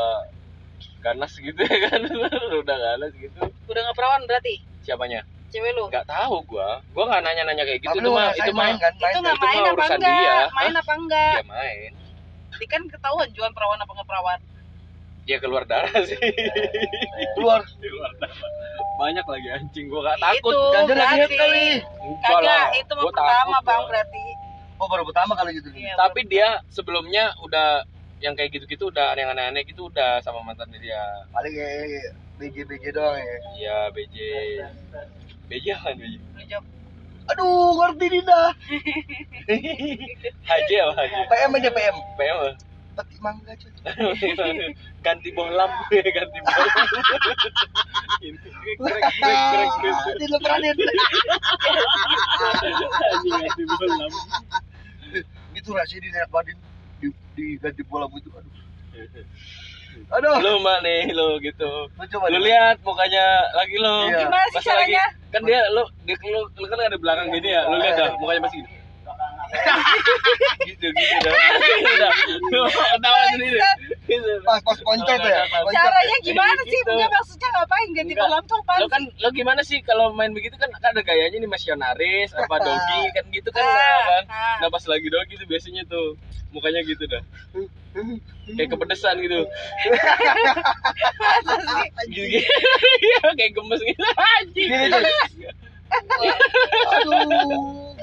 ganas gitu ya kan? Udah ganas gitu. Udah nggak perawan berarti? siapanya Cewek lu? nggak tahu gua gua nggak nanya nanya kayak gitu itu mah itu mah main kan main Itu kan? nggak main mah apa enggak? dia. Main apa enggak? dia main Ini kan ketahuan Juan perawan apa nggak perawan. dia keluar darah sih keluar keluar darah banyak lagi anjing gua nggak takut Itu Jangan lagi kali. Kagak, itu mah pertama takut, bang gua. berarti. oh baru pertama kali gitu nih Iya, tapi dia sebelumnya udah yang kayak gitu-gitu udah yang aneh-aneh gitu udah sama mantannya dia paling kayak BJ BJ doang ya iya BJ BJ kan Lu jawab. aduh ngerti Dinda Haji apa Haji? PM aja PM PM apa? petik mangga cuy ganti bolam ganti bolam ini krek krek krek pernah lihat? Anjing, ganti bolam itu rahasia di badin di, di ganti bola itu aduh aduh. Lu mak nih lu gitu. Lu coba lu lihat mukanya lagi lo Iya. Gimana sih Pas lagi caranya? kan dia lu dia lu, lu kan ada belakang gini ya lu lihat dah mukanya masih gitu gitu dah. Gitu dah. Lu ketawa sendiri. Gitu pas pas poncot ya? poncot Caranya gimana sih? Gitu. Enggak maksudnya ngapain? Ganti kolam tuh lo kan lo gimana sih kalau main begitu kan ada gayanya nih misionaris apa dogi kan gitu kan Ah, kan. Ah. nah pas lagi dogi tuh biasanya tuh mukanya gitu dah kayak kepedesan gitu. Iya, kayak gemes gitu. Anjing. Aduh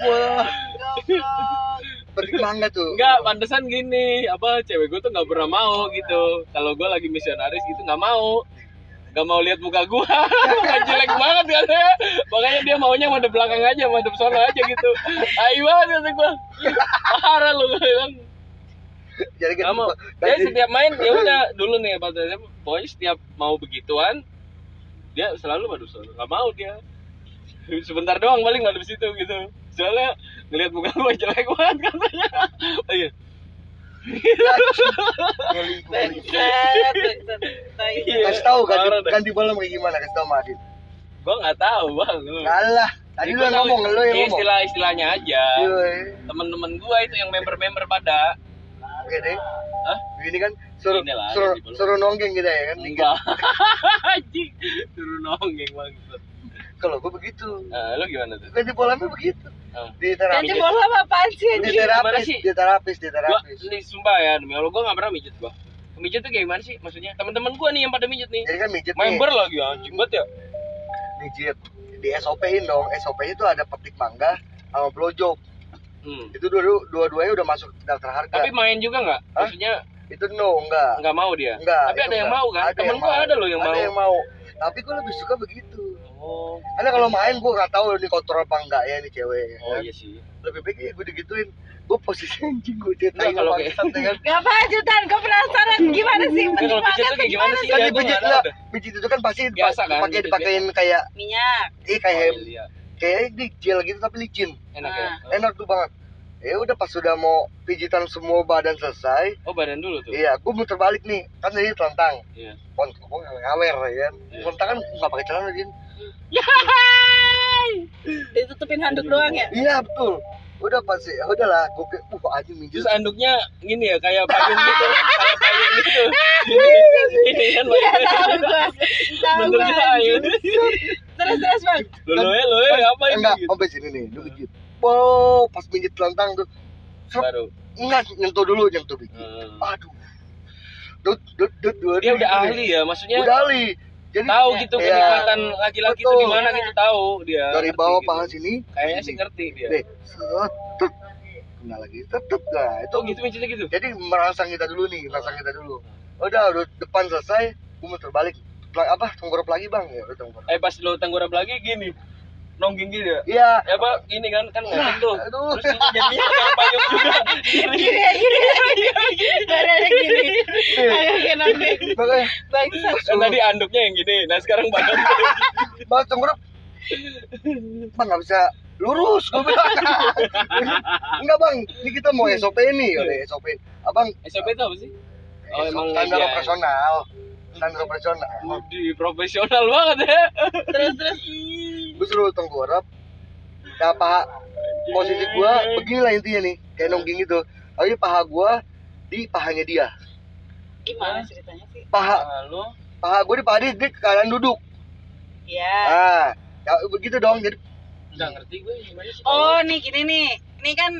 petik mangga tuh. Enggak, pantesan gini, apa cewek gue tuh nggak pernah mau gitu. Kalau gue lagi misionaris gitu nggak mau, nggak mau lihat muka gue, Muka jelek banget katanya. Makanya dia maunya madep belakang aja, madep sono aja gitu. Ayo banget kata gue, parah lu bilang. Jadi Nggak mau. Dia setiap main ya udah dulu nih SMP, pokoknya setiap mau begituan dia selalu sono, nggak mau dia. Sebentar doang paling madep situ gitu. Soalnya ngelihat muka gue jelek banget katanya. Oh iya. Iya. kasih tahu ganti, ganti bola kayak gimana kasih tahu Madin Gua nggak tahu bang. Kalah tadi Ya, lu ngomong lu yang ngomong Istilah-istilahnya aja. Iya, Temen-temen gua itu yang member-member pada. Oke deh Hah? ini kan suruh Inilah, suruh, ganti suruh nonggeng kita ya kan Enggak. Anjing. Suruh nonggeng bang. kalau gue begitu Nah, lu gimana tuh? ganti bolanya begitu Ah. di Ganti terapis bola apa apaan sih di terapis di terapis di Gua, terapis ini sumpah ya, demi Allah gua nggak pernah mijet gua. Mijet tuh kayak gimana sih? Maksudnya teman-teman gua nih yang pada mijet nih. jadi kan mijet nih Member lagi anjing banget ya. mijet di SOP in dong SOP itu ada petik mangga sama blowjob Hmm. itu dua dua-duanya udah masuk daftar harga Tapi main juga nggak? Hah? Maksudnya itu no enggak nggak mau dia. enggak Tapi ada yang enggak. mau kan? Ada Temen yang gua ada loh yang ada mau. yang mau tapi gue lebih suka begitu Oh. karena kalau main gue nggak tahu ini kotor apa enggak ya ini cewek ya Oh kan? iya sih. lebih baik ya gue digituin gue posisi anjing gue cetain Enggak, kalau kayak- ya kan Ngapain Jutan? Gue penasaran gimana sih? Enggak, kalau pijat tuh kayak gimana sih? kan Ya, di gua pijit nggak pijit itu kan pasti Biasa kan, pakai pijit dipakein kayak Minyak. eh kayak Oh, iya. Kayak di gel gitu tapi licin Enak ya. Ah. enak tuh banget ya udah pas sudah mau pijitan semua badan selesai Oh badan dulu tuh. iya gue muter balik nih kan tadi telentang Iya. pon gue ngawer ya kan Iya. telentang kan nggak pakai celana din Ditutupin handuk doang ya? iya betul udah pasti ya udahlah gue kayak uh anjing minjem Terus anduknya gini ya kayak payung gitu, kayak payung gitu. Ini kan Iya Bentuknya payung. Terus terus bang. Lo lo lo apa ini? enggak gitu? sampai sini nih lu pijit wow pas pijit telentang tuh Baru. enggak nyentuh dulu nyentuh pijit Hmm. aduh dut dut dut dut Dia udah ahli ya, maksudnya udah ahli jadi tahu gitu Iya. kenikmatan laki-laki itu Betul. di mana gitu tahu dia. dari bawah gitu. paha sini Kayaknya sih ngerti dia. deh tut. kena lagi tut. nah itu Oh gitu mijitnya gitu. jadi merangsang kita dulu nih merangsang kita dulu udah udah depan selesai gue muter balik Pla- apa tenggorok lagi bang ya udah tenggorok Eh pas lo tenggorap lagi gini. Nongging gitu ya. iya Ya apa gini kan kan ngeliatin tuh. aduh. Terus ini jadinya kayak payung juga. Gini gini. Badannya gini. Agak kayak nonggeng. makanya Bangsat. Kan tadi anduknya yang gini. Nah sekarang badan bang tenggorok bang nggak bisa lurus gue bilang enggak bang ini kita mau SOP nih udah SOP abang SOP itu apa sih? Oh, emang standar iya. operasional standar operasional Di profesional banget ya. Terus terus. Gue suruh tenggorok nah paha posisi gua beginilah intinya nih kayak nongging itu tapi paha gua di pahanya dia Gimana ceritanya sih? paha Lalu paha gua di paha dia, dia ke kanan duduk Ya. ah ya begitu dong jadi nggak ngerti gue gimana sih? Oh nih gini nih. Ini kan.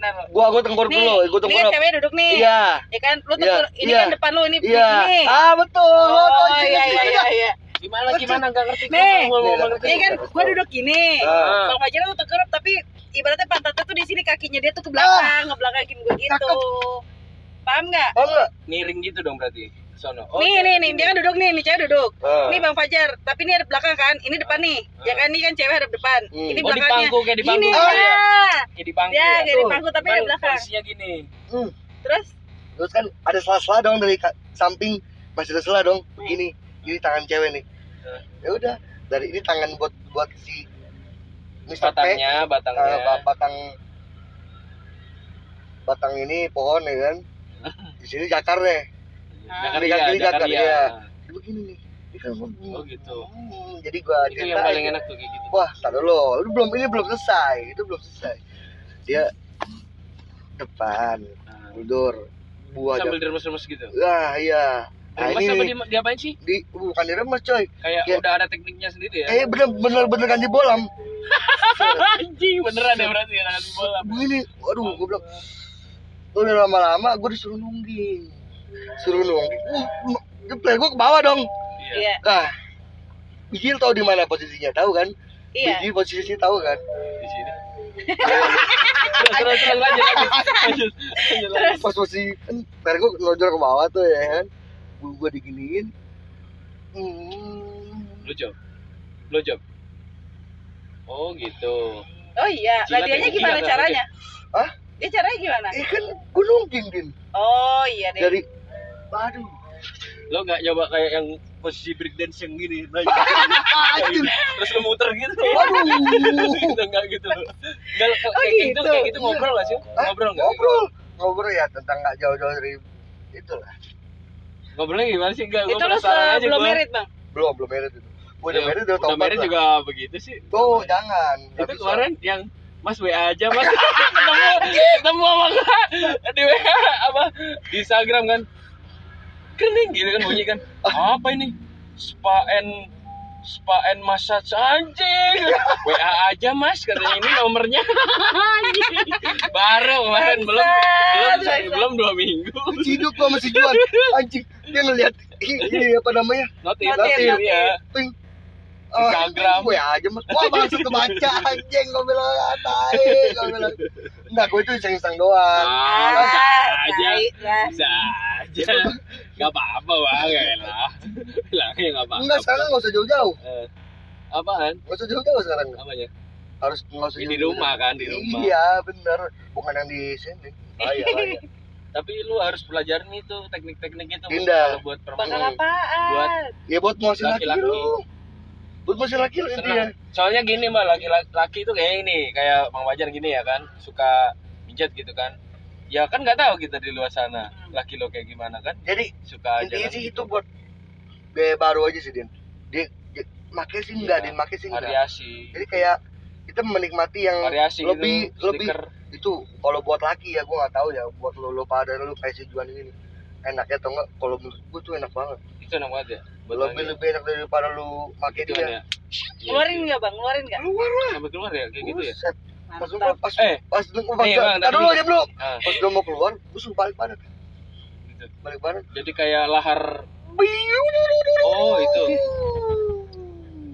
Nah, gua gua tenggorok nih, dulu gua ini kan cewek duduk nih. iya Ya kan, lu Iya, tenggorok, ini iya. kan depan lu, ini iya ini. ah betul Oh tau iya sih. iya iya iya. Gimana gimana nggak ngerti? Nih, mau nih, ngerti. Ini kan gua duduk gini. Ah. Bang Fajar tuh tengkurap tapi ibaratnya pantatnya tuh di sini kakinya dia tuh ke belakang, ngebelakangin gua gitu. Cakep. Paham nggak? Paham nggak miring gitu dong berarti. Sono. nih nih nih dia kan duduk nih, nih cewek duduk. Ah. Ini Bang Fajar, tapi ini ada belakang kan? Ini depan nih. Ya kan ini kan cewek ada depan. Hmm. Ini Oh, di belakangnya. pangku, kayak di pangku. Gini, Oh, ya. Ya di pangku Ya, ya. kayak di Tuh. pangku tapi ada belakang. posisinya gini. Hmm. Terus terus kan ada sela-sela dong dari samping masih ada sela dong begini ini tangan cewek nih ya udah dari ini tangan buat buat si. P batangnya eh, batangnya ba- batang batang ini pohon ya kan di sini jakarnya Jakaria, Ini Jakaria. Jakaria. Ini begini nih Oh, gitu. Hmm, jadi gua itu yang paling enak tuh kayak gitu wah tar dulu lu belum ini belum selesai itu belum selesai dia depan Nah, mundur buah sambil diremes-remes gitu Wah iya. Nah, Remes ini apa di, diapain sih di bukan diremes coy. kayak Ya. udah ada tekniknya sendiri ya Eh bener bener bener ganti bolam. anjing beneran ya berarti ya tangan bola Begini, waduh gue bilang udah lama-lama gue disuruh nungging. Suruh nungging. Uh, jepret gue ke bawah dong. iya Iya, Nah, Bijil tahu di mana posisinya, tahu kan? iya. Bijil posisinya tahu kan? di sini terus terus terus lanjut lanjut lanjut lanjut lanjut. Pas posisi kan, gue nonjol ke bawah tuh ya kan. Gue diginiin. Hmm. lu job lu job oh gitu Oh iya, ya? gimana Jilat ya? caranya? Hah? Ya caranya gimana? Eh kan gue nungging din Oh iya deh. dari Aduh, lo nggak nyoba kayak yang posisi break dance yang gini nah, anjir. terus lo muter gitu Waduh. gitu enggak gitu loh enggak kayak Oh, gitu gitu. kayak gitu ngobrol gak sih ngobrol nggak ngobrol ngobrol ya tentang nggak jauh-jauh dari itulah ngobrolnya gimana sih? Enggak Itu lu belum merit bang? belum belum merit itu. Gue udah Ya, merit udah udah merit lah. juga begitu sih. Tuh jangan. Itu kemarin yang Mas WA aja mas. Ketemu ketemu apa enggak di WA apa? Di Instagram kan. Kening gitu kan bunyi kan. Apa ini? Spa and spa and massage anjing. WA aja mas katanya ini nomornya. Baru kemarin belum belum belum dua minggu. Hidup gua masih jual. Anjing dia ngeliat ini, apa namanya? Notif Notif, notif notif. ya ping. Instagram. gue aja mas. Wah langsung kebaca anjing gue bilang "Ah, tai gue bilang. Enggak gue itu iseng-iseng doang. Ah, bisa aja. tai lah. bisa aja nggak apa-apa bang. Ya lah bilangnya nggak apa-apa. Enggak sekarang nggak usah jauh-jauh. Eh, apaan? Nggak usah jauh-jauh sekarang. Apanya? Harus nggak usah Ini di rumah kan, di rumah. iya bener. Bukan yang di sini. Oh iya iya tapi lu harus pelajarin itu teknik-teknik itu Indah. kalau buat Bakal perempuan apaan? Buat ya buat laki Laki-laki. lu. Buat muasin laki lu intinya senang. Soalnya gini mbak laki-laki itu kayak ini kayak bang Wajar gini ya kan suka mijat gitu kan ya kan nggak tahu kita di luar sana laki lo kayak gimana kan jadi suka aja intinya sih gitu. itu buat gaya baru aja sih din dia, dia make sih enggak Iya, din make sih enggak variasi jadi kayak kita menikmati yang variasi lebih gitu lebih stiker. itu kalau buat laki ya gue nggak tahu ya buat lo lo pada lo kayak si Juan ini enaknya atau enggak kalau menurut gue tuh enak banget itu enak banget ya Buat lebih wangi. lebih enak daripada lu pakai Gitu dia ya sih. nggak bang? Ngeluarin nggak? keluar lah sampai keluar ya kayak gitu ya Buset. Pas lu pas Eh. pas lu pas Nih, Bang, dulu aja dulu Ah, pas gue mau keluar gue suruh balik badan gitu. balik badan jadi kayak lahar Oh, itu.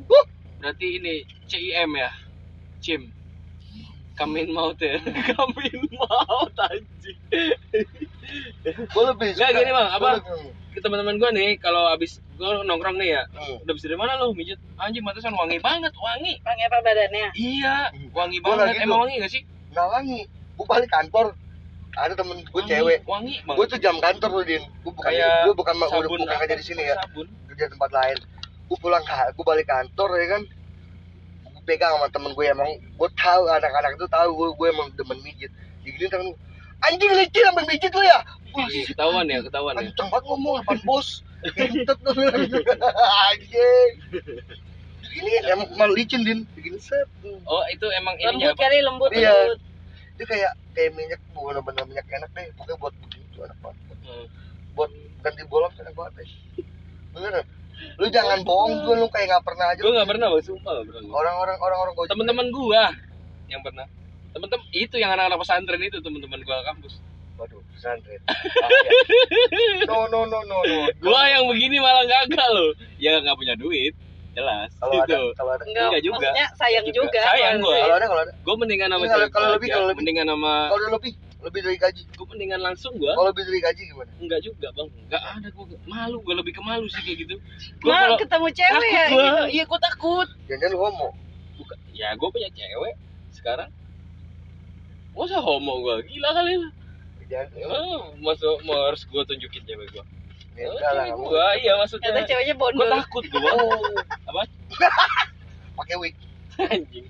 Wuh, berarti ini CIM ya? CIM. Kamin maut ya? Kamin maut anjing. Gue lebih Nggak, gini, Bang, apa? Ke teman-teman gue nih kalau abis gue nongkrong nih ya Hmm. udah bisa dari mana lo mijit? Anjing mantesan wangi banget wangi. Bang apa badannya? iya wangi Gua banget. emang tuh. wangi gak sih? Nggak wangi. Gue balik kantor. Ada temen gue Wangi, cewek. wangi gue banget tuh jam kantor tuh din. Gue bukan Kayak gue bukan udah sabun bukan kerja di sini ya. Sabun. Kerja di tempat lain. Gue pulang gue balik kantor ya kan? Gue pegang sama temen gue emang gue tahu anak-anak itu tahu gue gue emang demen mijit. Digini temen gue, anjing licin sampai mijit lu ya ketahuan ya ketahuan ya. kenceng banget ngomong apaan bos. Lu bilang anjing. Ini emang malu licin din. Begini set oh itu emang ininya Lembut apa? kali lembut. Iya. itu kayak kayak minyak bukan bener minyak enak deh. Pokoknya buat begitu enak banget. Hmm. buat ganti bolam enak banget deh. Bener lu jangan bohong gue lu kayak nggak pernah aja. Gue nggak pernah bang sumpah pernah orang-orang orang-orang gojek. Temen-temen gua yang pernah. Temen-temen itu yang anak-anak pesantren itu temen-temen gua kampus waduh pesantren ya. no no no no no. Gua yang begini malah gagal loh. Ya nggak punya duit. Jelas. Kalau gitu. ada kalau ada Enggak, Enggak juga. maksudnya sayang Juga. juga. Sayang gua. kalau ada kalau ada. Gua mendingan sama kalau gua lebih, kalau lebih. mendingan sama kalau lebih lebih dari gaji. Gua mendingan langsung gua. Kalau lebih dari gaji gimana? Enggak juga bang. Enggak ada gua. Malu gua lebih ke malu sih kayak gitu. Gua Mal kalau ketemu cewek takut ya. gua. gitu. iya gua takut. Jangan homo. Bukan. Ya gua punya cewek sekarang. Masa homo gua? Gila kali lu ya Oh, masuk mau harus gue tunjukin cewek gue. ya kamu Gua iya maksudnya. Ternyata ceweknya Gue bondol. takut gue. oh Apa? pakai wig Anjing.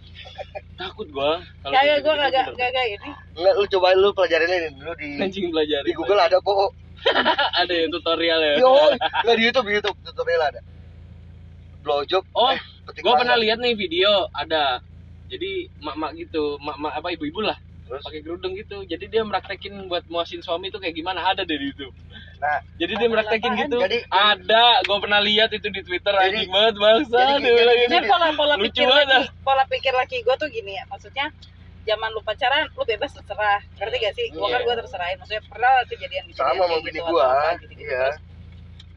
Takut gue. Kagak gue kagak kagak ini. enggak lu coba lu pelajarin ini dulu di Anjing belajar. di Google ada kok ada ya tutorial ya. yo nggak di YouTube di YouTube tutorial ada blowjob Oh, eh, gue pernah lihat nih video ada. Jadi mak-mak gitu, mak-mak apa ibu-ibu lah terus pakai kerudung gitu. Jadi dia meraktekin buat muasin suami itu kayak gimana ada deh di YouTube. nah Jadi dia meraktekin gitu. Jadi- ada, gue pernah lihat itu di Twitter Jadi- anjing banget bangsa. jadi- Dia bilang jadi- gitu. Pola pola Lucu pikir laki, pola pikir laki gue tuh gini ya. Maksudnya zaman lu pacaran lu bebas terserah. Ngerti gak sih? Gue kan Iya. gue terserahin. Maksudnya pernah kejadian kejadian sama sama bini gua iya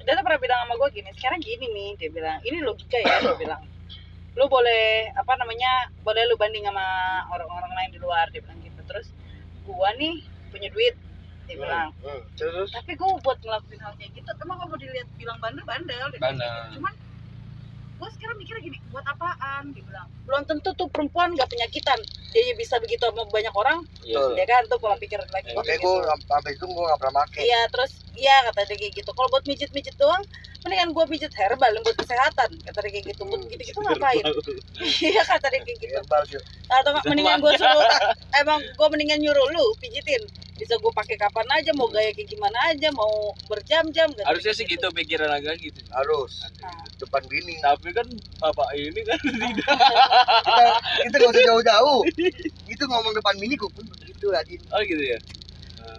dia tuh pernah bilang sama gue gini sekarang gini nih dia bilang ini logika ya dia bilang lu boleh apa namanya boleh lu banding sama orang-orang lain di luar dia bilang gitu gua nih punya duit dia bilang Hmm, hmm. terus tapi gua buat ngelakuin hal kayak gitu emang kamu dilihat bilang bandel bandel Bandel. cuman gua sekarang mikirnya gini buat apaan dia bilang belum tentu tuh perempuan gak penyakitan dia bisa begitu sama banyak orang Betul. ya kan tuh pola pikir lagi makanya gua sampai itu gua nggak pernah pakai Iya terus iya kata dia kayak gitu. Kalau buat mijit-mijit doang, mendingan gua mijit herbal buat kesehatan. Kata dia kayak gitu. Buat Hmm. gitu-gitu ngapain? Iya kata dia kayak gitu. Atau mendingan gua suruh emang gua mendingan nyuruh lu pijitin. Bisa gua pakai kapan aja, mau gaya kayak gimana aja, mau berjam-jam. Harusnya sih gitu pikiran agak gitu. harus Nah, depan bini Tapi kan bapak ini kan tidak. kita kita nggak usah jauh-jauh itu ngomong depan bini gua pun begitu Adin Oh gitu ya.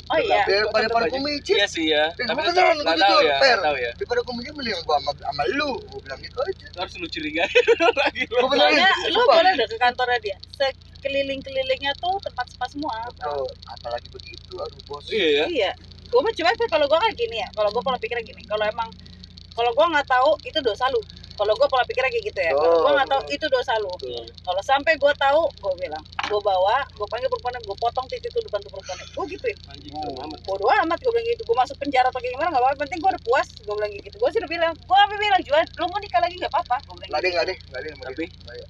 Oh iya. daripada gua micit Iya sih ya. Eh, Tapi gua beneran, nggak gua tahu jujur, ya, fair. tahu ya. daripada gua micit mending gua sama, sama lu gua bilang gitu aja Harus lu lagi lu. gua benerin Soalnya lu boleh deh ke kantornya dia. Sekeliling-kelilingnya tuh tempat spa semua. Tuh, apalagi begitu aduh bos Iya ya. Iya. Gue mah cuma kalau gue kan gini ya. Kalau gue pola pikirnya gini. Kalau emang kalau gue nggak tahu itu dosa lu. Kalau gue pola pikirnya kayak gitu ya. Kalau gue nggak tahu itu dosa lu. Kalau sampai gue tahu, gue bilang, gue bawa, gue panggil perempuan, gue potong titik itu depan tuh perempuan. Gue gituin. Amat. Bodoh amat gue bilang gitu. Gue masuk penjara atau gimana nggak apa-apa. Penting gue udah puas. Gue bilang gitu. Gue sih udah bilang, gue apa bilang Juan, lu mau nikah lagi nggak apa-apa. Gue bilang nggak gitu. deh nggak deh nggak deh nggak Tapi deh.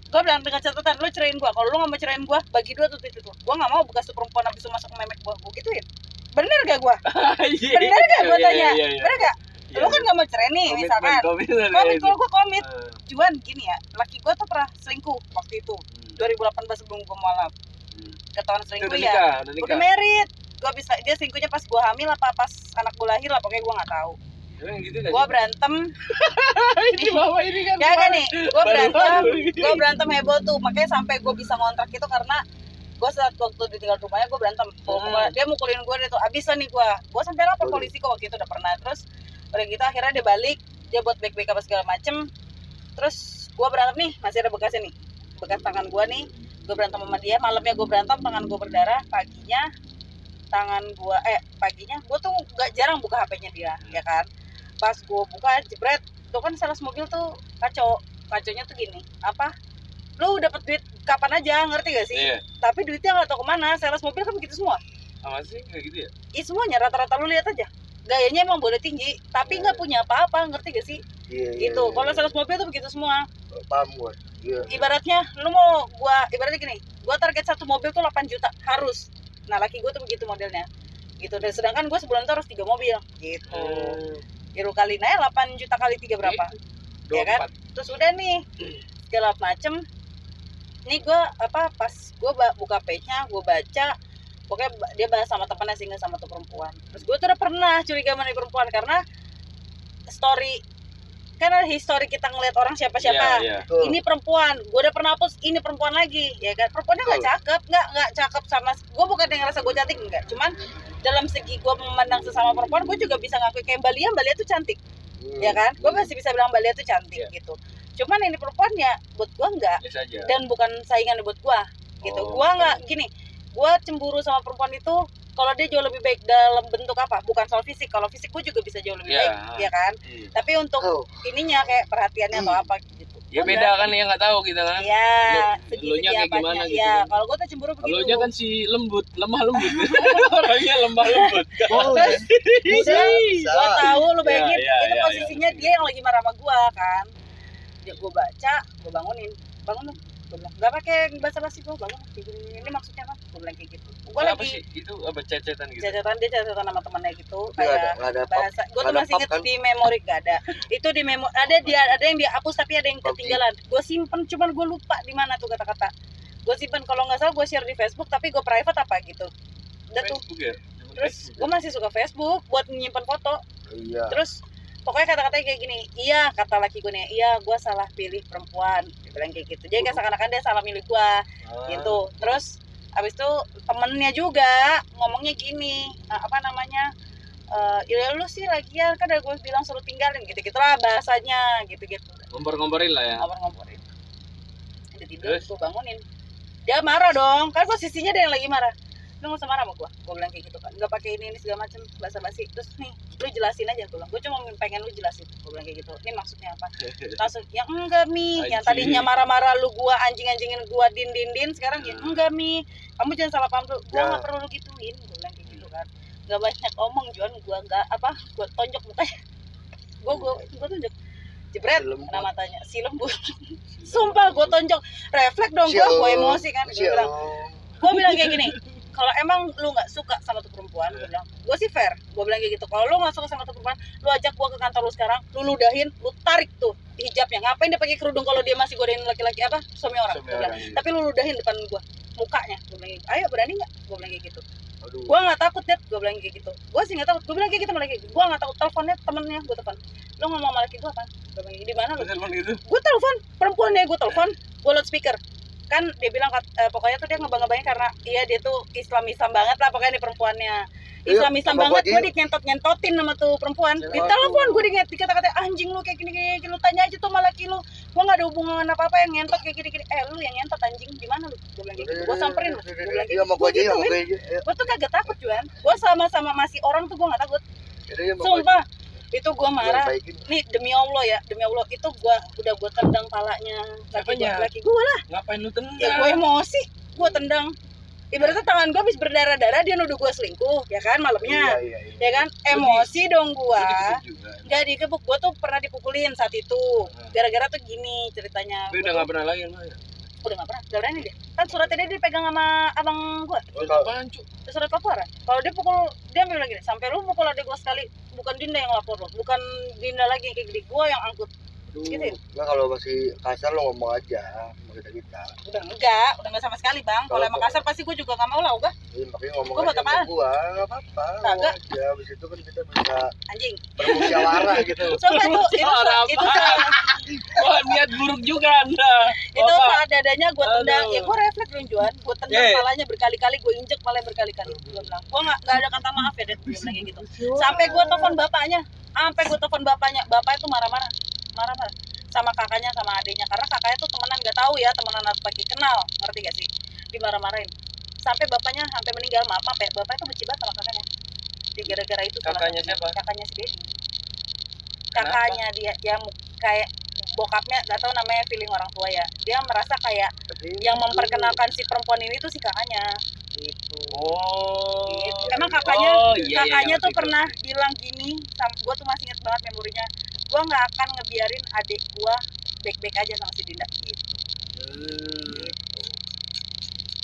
Gue bilang dengan catatan, lu cerain gue. Kalau lu nggak mau cerain gue, bagi dua tuh titik tuh. Gue nggak mau bekas tuh perempuan habis itu masuk memek gue. Gue gituin. Bener gak gue? Bener gak gue Iya, tanya? iya, iya. Bener gak? Lu kan gak mau cerai nih Komitmen, misalkan. komitmen, Komit, ya, kalau gue komit. itu. Cuman gini ya, laki gue tuh pernah selingkuh waktu itu. Hmm. 2018 sebelum gue mualaf. Hmm. Ketahuan Itu selingkuh udah ya. nikah, udah Udah nikah. merit. Gue bisa, dia selingkuhnya pas gue hamil apa pas anak gue lahir lah, pokoknya gue gak tahu. Gitu Gue berantem, ini bawa ini kan. ya kan nih, gue berantem, gue berantem heboh tuh, makanya sampai gue bisa ngontrak itu karena gue saat waktu ditinggal rumahnya gue berantem Hmm. dia mukulin gue dia tuh abis lah nih gue gue sampai lapor polisi kok waktu itu udah pernah terus udah gitu akhirnya dia balik dia buat back back apa segala macem. Terus gue berantem nih masih ada bekasnya nih. Bekas tangan gue nih gue berantem sama dia. Malamnya gue berantem tangan gue berdarah. Paginya tangan gue eh paginya gue tuh gak jarang buka hpnya dia ya kan? Pas gue buka jebret. Tuh kan sales mobil tuh kacau. Kaconya tuh gini apa? Lu dapat duit kapan aja ngerti gak sih? Iya. tapi duitnya nggak tahu ke mana. Sales mobil kan begitu semua. Sama sih kayak gitu ya. Ih semuanya. Rata-rata lu lihat aja gayanya emang boleh tinggi tapi nggak punya apa-apa ngerti gak sih? Iya, iya, gitu. iya. kalau sales mobil tuh begitu semua. Paham gua iya. Ibaratnya lu mau gua ibaratnya gini gua target satu mobil tuh 8 juta harus. Nah laki gua tuh begitu modelnya. Gitu. Dan sedangkan gua sebulan tuh harus tiga mobil. Gitu. Hmm. Iru kali naik 8 juta kali tiga berapa? Dua Ya kan? empat. terus udah nih segala macem. Nih gue apa pas gue buka page nya gue baca pokoknya dia bahas sama temennya single sama tuh perempuan terus gue tuh udah pernah curiga sama nih perempuan karena story kan ada history kita ngeliat orang siapa siapa Iya, iya. Betul. ini perempuan gue udah pernah hapus ini perempuan lagi ya kan perempuannya nggak cakep nggak nggak cakep sama gue bukan yang ngerasa gue cantik enggak cuman dalam segi gue memandang sesama perempuan gue juga bisa ngakui kayak Mbak Lia Mbak Lia tuh cantik Hmm. ya kan gue masih bisa bilang Mbak Lia tuh cantik Iya. gitu cuman ini perempuan ya buat gue enggak aja. dan bukan saingan buat gue gitu Oh, gue nggak gini gue cemburu sama perempuan itu kalau dia jauh lebih baik dalam bentuk apa bukan soal fisik kalau fisik gue juga bisa jauh lebih Iya. baik ya kan Hmm. tapi untuk Oh, ininya kayak perhatiannya atau Hmm. apa gitu Ya Gua beda kan yang nggak tahu kita kan. Iya, Lu- segi-segi elunya kayak gimana gitu Iya, kan. kalau gue tuh cemburu begitu. Elunya kan si lembut, lemah lembut. Orangnya lemah lembut. oh, Terus bisa, bisa. gue tahu lu bayangin Iya, iya, itu iya, posisinya dia yang lagi marah sama gue kan. Ya gue baca, gue bangunin, bangun dong. Gue bilang nggak pakai bahasa basi gue bangun ini maksudnya apa? Gue bilang kayak gitu. Gue apa lagi sih? Itu apa cecetan gitu? Catatan dia catatan sama temennya gitu Nggak ada, kayak nggak ada bahasa gue tuh masih inget kan? di memori gak ada. Itu di memori ada dia ada yang dia hapus tapi ada yang ketinggalan. Gue simpen cuman gue lupa di mana tuh kata-kata. Gue simpen kalau nggak salah gue share di Facebook tapi gue private apa gitu. Udah tuh. Facebook ya? Terus gue masih suka Facebook buat nyimpen foto. Iya. Terus pokoknya kata-katanya kayak gini iya kata laki gue nih iya gue salah pilih perempuan. Dia bilang kayak gitu. Jadi kayak seakan-akan dia salah milih gue Ah. gitu. Terus abis itu temennya juga ngomongnya gini eh, apa namanya eh ya lu sih lagian kan ada gue bilang suruh tinggalin gitu gitu lah bahasanya gitu gitu ngompor-ngomporin lah ya. Ngobrol-ngomporin udah tidur gue bangunin. Dia marah dong kan posisinya dia yang lagi marah lu nggak usah marah sama gue gue bilang kayak gitu kan nggak pakai ini ini segala macem basa basi terus nih lu jelasin aja gue bilang gue cuma pengen lu jelasin. Gue bilang kayak gitu. Ini maksudnya apa? Langsung yang enggak mi. Yang tadinya marah-marah lu gua anjing-anjingin gua din din din sekarang ya enggak mi. Kamu jangan salah paham tuh. Gua Ya. nggak perlu lu gituin. Gua bilang kayak gitu kan nggak banyak omong Juan gua nggak apa gua tonjok mukanya. Gua gua gua tunjuk jebret kena matanya. Si lembut. Sumpah gua tonjok. Refleks dong gua. Gua emosi kan Sial. bilang. Gua bilang kayak gini kalau emang lu nggak suka sama tuh perempuan gue bilang gue sih fair. Gue bilang kayak gitu. Kalau lu nggak suka sama tuh perempuan lu ajak gua ke kantor lu sekarang lu ludahin lu tarik tuh hijabnya ngapain dia pakai kerudung kalau dia masih godain laki-laki apa? Suami orang. Suami orang, iya. tapi lu ludahin depan gua mukanya. Gue bilang gitu. ayo berani nggak? Gue bilang kayak gitu. Aduh. Gua nggak takut deh gue bilang kayak gitu. Gua sih nggak takut. Gue bilang kayak gitu malah kayak gitu. Gua nggak takut. Teleponnya temennya gue telepon. Lu ngomong sama laki gua apa? Gue bilang di mana lu? Terus telepon gitu. Gue telepon. Perempuannya gue telepon. Gue loudspeaker kan dia bilang kat- eh, pokoknya tuh dia ngebang-ngebangin karena iya dia tuh Islam Islam banget lah pokoknya nih perempuannya. Iya, Islam Islam banget gue dikentot nyentotin sama tuh perempuan. Di Aduh. telepon gue diket dikata-kata anjing lu kayak gini gini lu tanya aja tuh sama laki lu. Gue nggak ada hubungan apa apa yang nyentot kayak gini gini eh lu yang nyentot anjing. Di mana lu? Gue bilang gitu. Gue samperin lu. Gue bilang iya gitu. sama sama gue tuh kagak takut cuan gue sama-sama masih orang tuh gue nggak takut. Sama sumpah itu gue Gua marah. nih demi Allah ya demi Allah. Itu gua udah gua tendang palanya. Laki gua, Apanya? laki gua lah. Ngapain lu tendang? Ya gua emosi. Gua tendang. Ibaratnya tangan gua habis berdarah darah dia nuduh gua selingkuh ya kan malamnya. Iya iya iya. Ya kan? Emosi dong juga nggak dikebuk gua tuh pernah dipukulin saat itu. Gara-gara tuh gini ceritanya. Tapi udah nggak pernah lagi ya udah nggak pernah. Udah berani dia. Kan suratnya dia dipegang sama abang gua. Oh, surat laporan kalau dia pukul dia bilang gini sampai lu pukul adik gua sekali bukan Dinda yang lapor lo bukan Dinda lagi yang kayak gini gua yang angkut Gituin. nah kalau masih kasar lo ngomong aja sama kita kita. Udah enggak udah enggak sama sekali bang. Kalau emang kasar pasti gue juga gak mau lah udah Iya, makanya ngomong Gua aja sama gua nggak apa-apa. Kagak. aja abis itu kan kita bisa anjing. bermusyawarah gitu. Coba itu itu itu wah niat buruk juga anda. Itu dadanya gue tendang. Aduh. ya gue refleks dong Juan. Gue tendang Eh. kepalanya berkali-kali gue injek malah berkali-kali. Gue bilang gue nggak ada kata maaf ya Dad. Gue bilang kayak gitu. Sampai gue telepon bapaknya. Sampai gue telepon bapaknya. Bapak itu marah-marah marah-marah sama kakaknya sama adiknya. Karena kakaknya tuh temenan nggak tahu ya temenan atau lagi. Kenal ngerti gak sih? Dimarah-marahin. Sampai bapaknya sampai meninggal maaf maaf ya. Bapak itu benci banget sama kakaknya. Dia gara-gara itu Kakaknya siapa? kakaknya si Dedi Kenapa? kakaknya dia yang kayak bokapnya gak tahu namanya feeling orang tua ya. Dia merasa kayak Tapi yang memperkenalkan si perempuan ini tuh si kakaknya. Itu oh. Gitu. emang kakaknya Oh, iya, iya, kakaknya ngerti, tuh ngerti. pernah bilang gini sam gue tuh masih inget banget memorinya gue nggak akan ngebiarin adik gue baik-baik aja sama si Dinda gitu. Hmm.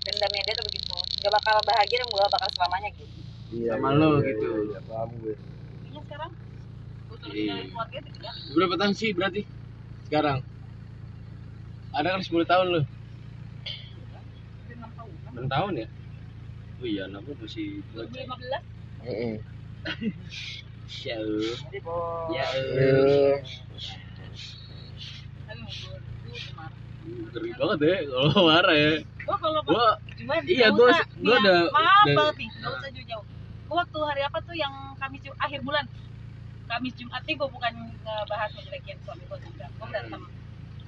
dendamnya dia tuh begitu. Gak bakal bahagia dan gue bakal selamanya gitu. Iya, Sama iya, lo iya, gitu. iya, iya, paham gue iya sekarang. Iya. ya berapa tahun sih berarti? Sekarang? Ada kan 10 tahun tahun 6 tahun ya? Oh iya anakku masih bocah. 2015 Heeh. ya bos ya Iya. gue gue ngeri banget ya kalau marah ya gue kalau gua Cuma Iya, gua- usah. gua Nih, udah- maaf banget nih, nggak usah jauh-jauh. Gua waktu hari apa tuh yang Kamis akhir bulan. Kamis Jumat nih gue bukan ngebahas ngejelekin suami gue juga. Gue berantem.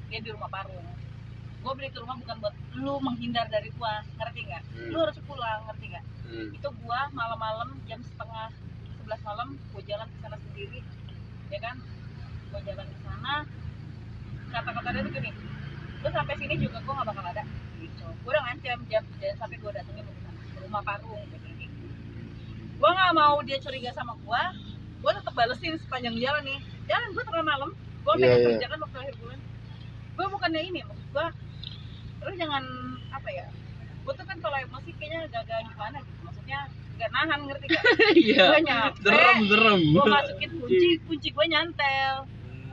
Dia di rumah Parung. Gue beli ke rumah bukan buat lu menghindar dari gua, ngerti nggak? Lu harus pulang, ngerti nggak? Hmm. Itu gua malam-malam jam setengah 11 malam gue jalan ke sana sendiri, ya kan? Gue jalan ke sana. Kata-kata dia tuh gini, lu sampai sini juga gue gak bakal ada gitu gue udah ngancam jam jangan sampai gue datengin lu ke sana ke rumah parung gitu gue gak mau dia curiga sama gue gue tetap balesin sepanjang jalan nih jalan gue tengah malam gue Iya, pengen iya. kerjakan waktu akhir bulan gue bukannya ini maksud gue terus jangan apa ya gue tuh kan kalau emosi kayaknya agak-agak gimana gitu maksudnya nggak nahan ngerti gak Iya. gue nyampe Serem, serem. gue masukin kunci kunci gue nyantel.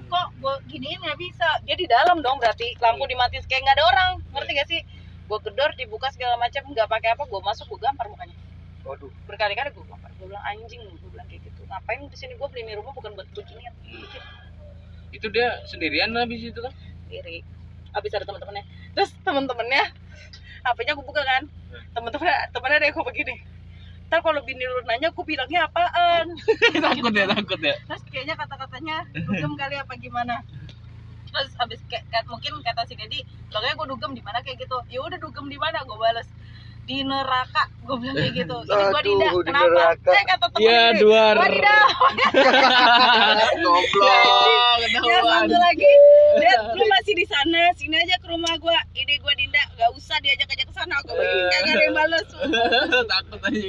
Kok gue giniin nggak bisa? Dia di dalam dong berarti lampu dimatiin kayak nggak ada orang ngerti gak sih? Gue gedor dibuka segala macam nggak pakai apa gue masuk gue gampar mukanya. Waduh. Berkali-kali gue gampar gue bilang anjing gue bilang kayak gitu. Ngapain di sini? Gue beli ini rumah bukan buat beginian Itu dia sendirian habis itu kan? sendiri. Abis ada teman-temannya. Terus teman-temannya HP-nya gue buka kan? Teman-temannya temannya ada yang gue begini ntar kalau bini lu nanya aku bilangnya apaan? Takut ya, takut ya. terus kayaknya kata-katanya dugem kali apa gimana? Terus habis kayak kayak- mungkin kata si Dedi makanya gue dugem di mana? Kayak gitu. Ya udah dugem di mana? Gue balas di neraka gue bilang kayak gitu. Ini gue Dinda. di kenapa? neraka. eh kata temen Iya, gini, dua. wadidaw goblok. Ya satu lagi. Dia lu masih di sana. Sini aja ke rumah gue ini gue Dinda. Gak usah diajak ajak ke sana. Gue bilang kagak ada yang balas takut aja.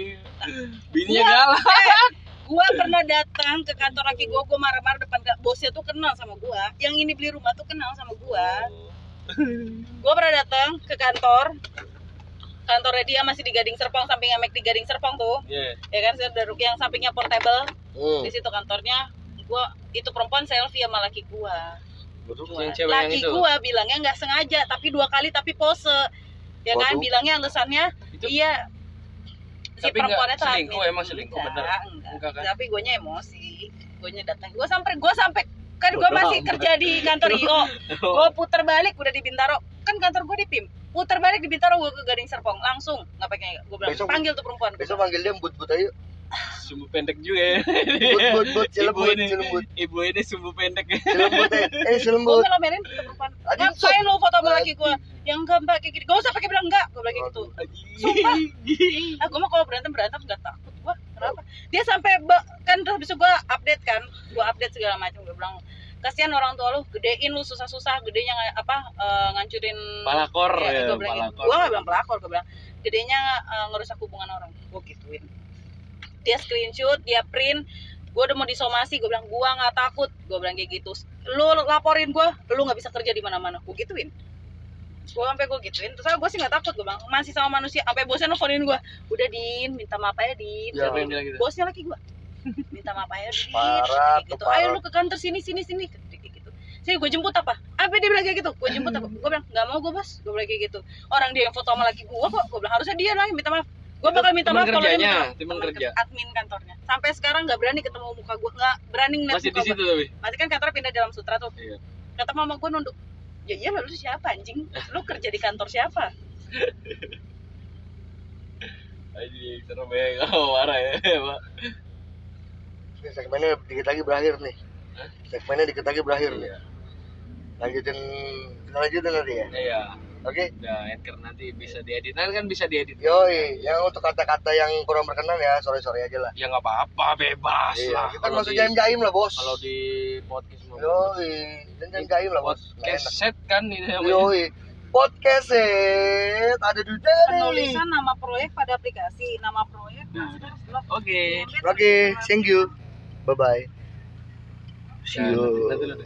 Bininya Gua- galak. eh, gua pernah datang ke kantor laki gua. Gua marah-marah depan bosnya tuh kenal sama gua. Yang ini beli rumah tuh kenal sama gua. Gua pernah datang ke kantor kantornya dia masih di Gading Serpong samping Amek di Gading Serpong tuh. Iya. ya kan saya duduk yang sampingnya portable hmm. di situ kantornya. Gua itu perempuan selfie sama laki gua. Yang cewek yang laki itu. gua bilangnya nggak sengaja tapi dua kali tapi pose. Ya kan? Waduh. bilangnya alasannya Itu- iya. Si Tapi perempuannya tuh selingkuh, emang selingkuh, bener? enggak. Enggak kan? tapi gue emosi. Gue datang. Gue sampai gue sampai kan gue masih kerja di kantor IO gue puter balik udah di Bintaro. Kan kantor gue di PIM puter balik di Bintaro gue ke Gading Serpong. Langsung. Nggak pakai gue bilang Besok- panggil tuh perempuan. besok panggil dia but but ayo Sumbu pendek juga ya. but but but Ibu ini, cilembut ibu ini sumbu pendek. Ya. cilembut eh eh gue cilembut ngelomelin tuh perempuan. Ngapain lo foto sama laki gue yang enggak mbak kayak gini. Gak usah pakai bilang enggak. Gue bilang kayak gitu. Sumpah. ah gue mah kalau berantem berantem nggak takut. Gue kenapa? Dia sampai kan terus bisa gue update kan. Gue update segala macam. Gue bilang kasihan orang tua lu gedein lu susah-susah gedenya apa eh, ngancurin Palakor ya, gue bilang palakor. gue gak bilang pelakor gue bilang gedenya eh, ngerusak hubungan orang. Gue gituin. Dia screenshot dia print gue udah mau disomasi gue bilang gue nggak takut. Gue bilang kayak gitu. Lu laporin gue lu nggak bisa kerja di mana-mana. Gue gituin. Gue sampai gue gituin. Terus gue sih nggak takut gue bilang masih sama manusia. Sampai bosnya nelfonin gue udah din minta maaf aja din. Ya. Bilang gitu? bosnya lagi gue minta maaf din Parah, gitu. ayo lu ke kantor sini sini sini kayak gitu. Sini gue jemput apa? Apa dia bilang kayak gitu? Gue jemput apa? Gue bilang nggak mau gue bos. Gue bilang kayak gitu. Orang dia yang foto sama laki gue kok gue bilang harusnya dia lagi minta maaf. Gue bakal minta maaf kalau dia minta Teman kerja. ke- admin kantornya. Sampai sekarang nggak berani ketemu muka gue nggak berani ngeliat Masih muka di situ tapi. masih kan kantornya pindah dalam sutra tuh. Iya. kata mama gue nunduk. Ya iya lu siapa anjing? Lu kerja di kantor siapa? Aji, serem ya. Marah ya, Pak. Ini segmennya dikit lagi berakhir nih segmennya dikit lagi berakhir nih Iya. lanjutin kita lanjutin nanti ya Iya. oke Udah, anchor nanti bisa diedit. Nanti kan bisa diedit. Yoi, yang untuk kata-kata yang kurang berkenan ya, sore-sore aja lah. Ya nggak apa-apa, bebas Iya, lah. kita Kalau masuk di- jaim-jaim lah, bos. Kalau di podcast mau Yoi, dan jaim-jaim lah, bos. Nggak podcast set kan ini namanya. Yoi, podcast set ada di dari. penulisan nama proyek pada aplikasi nama proyek Nah. nah, sudah Oke. Oke, thank you. Bye-bye. See Nah, you.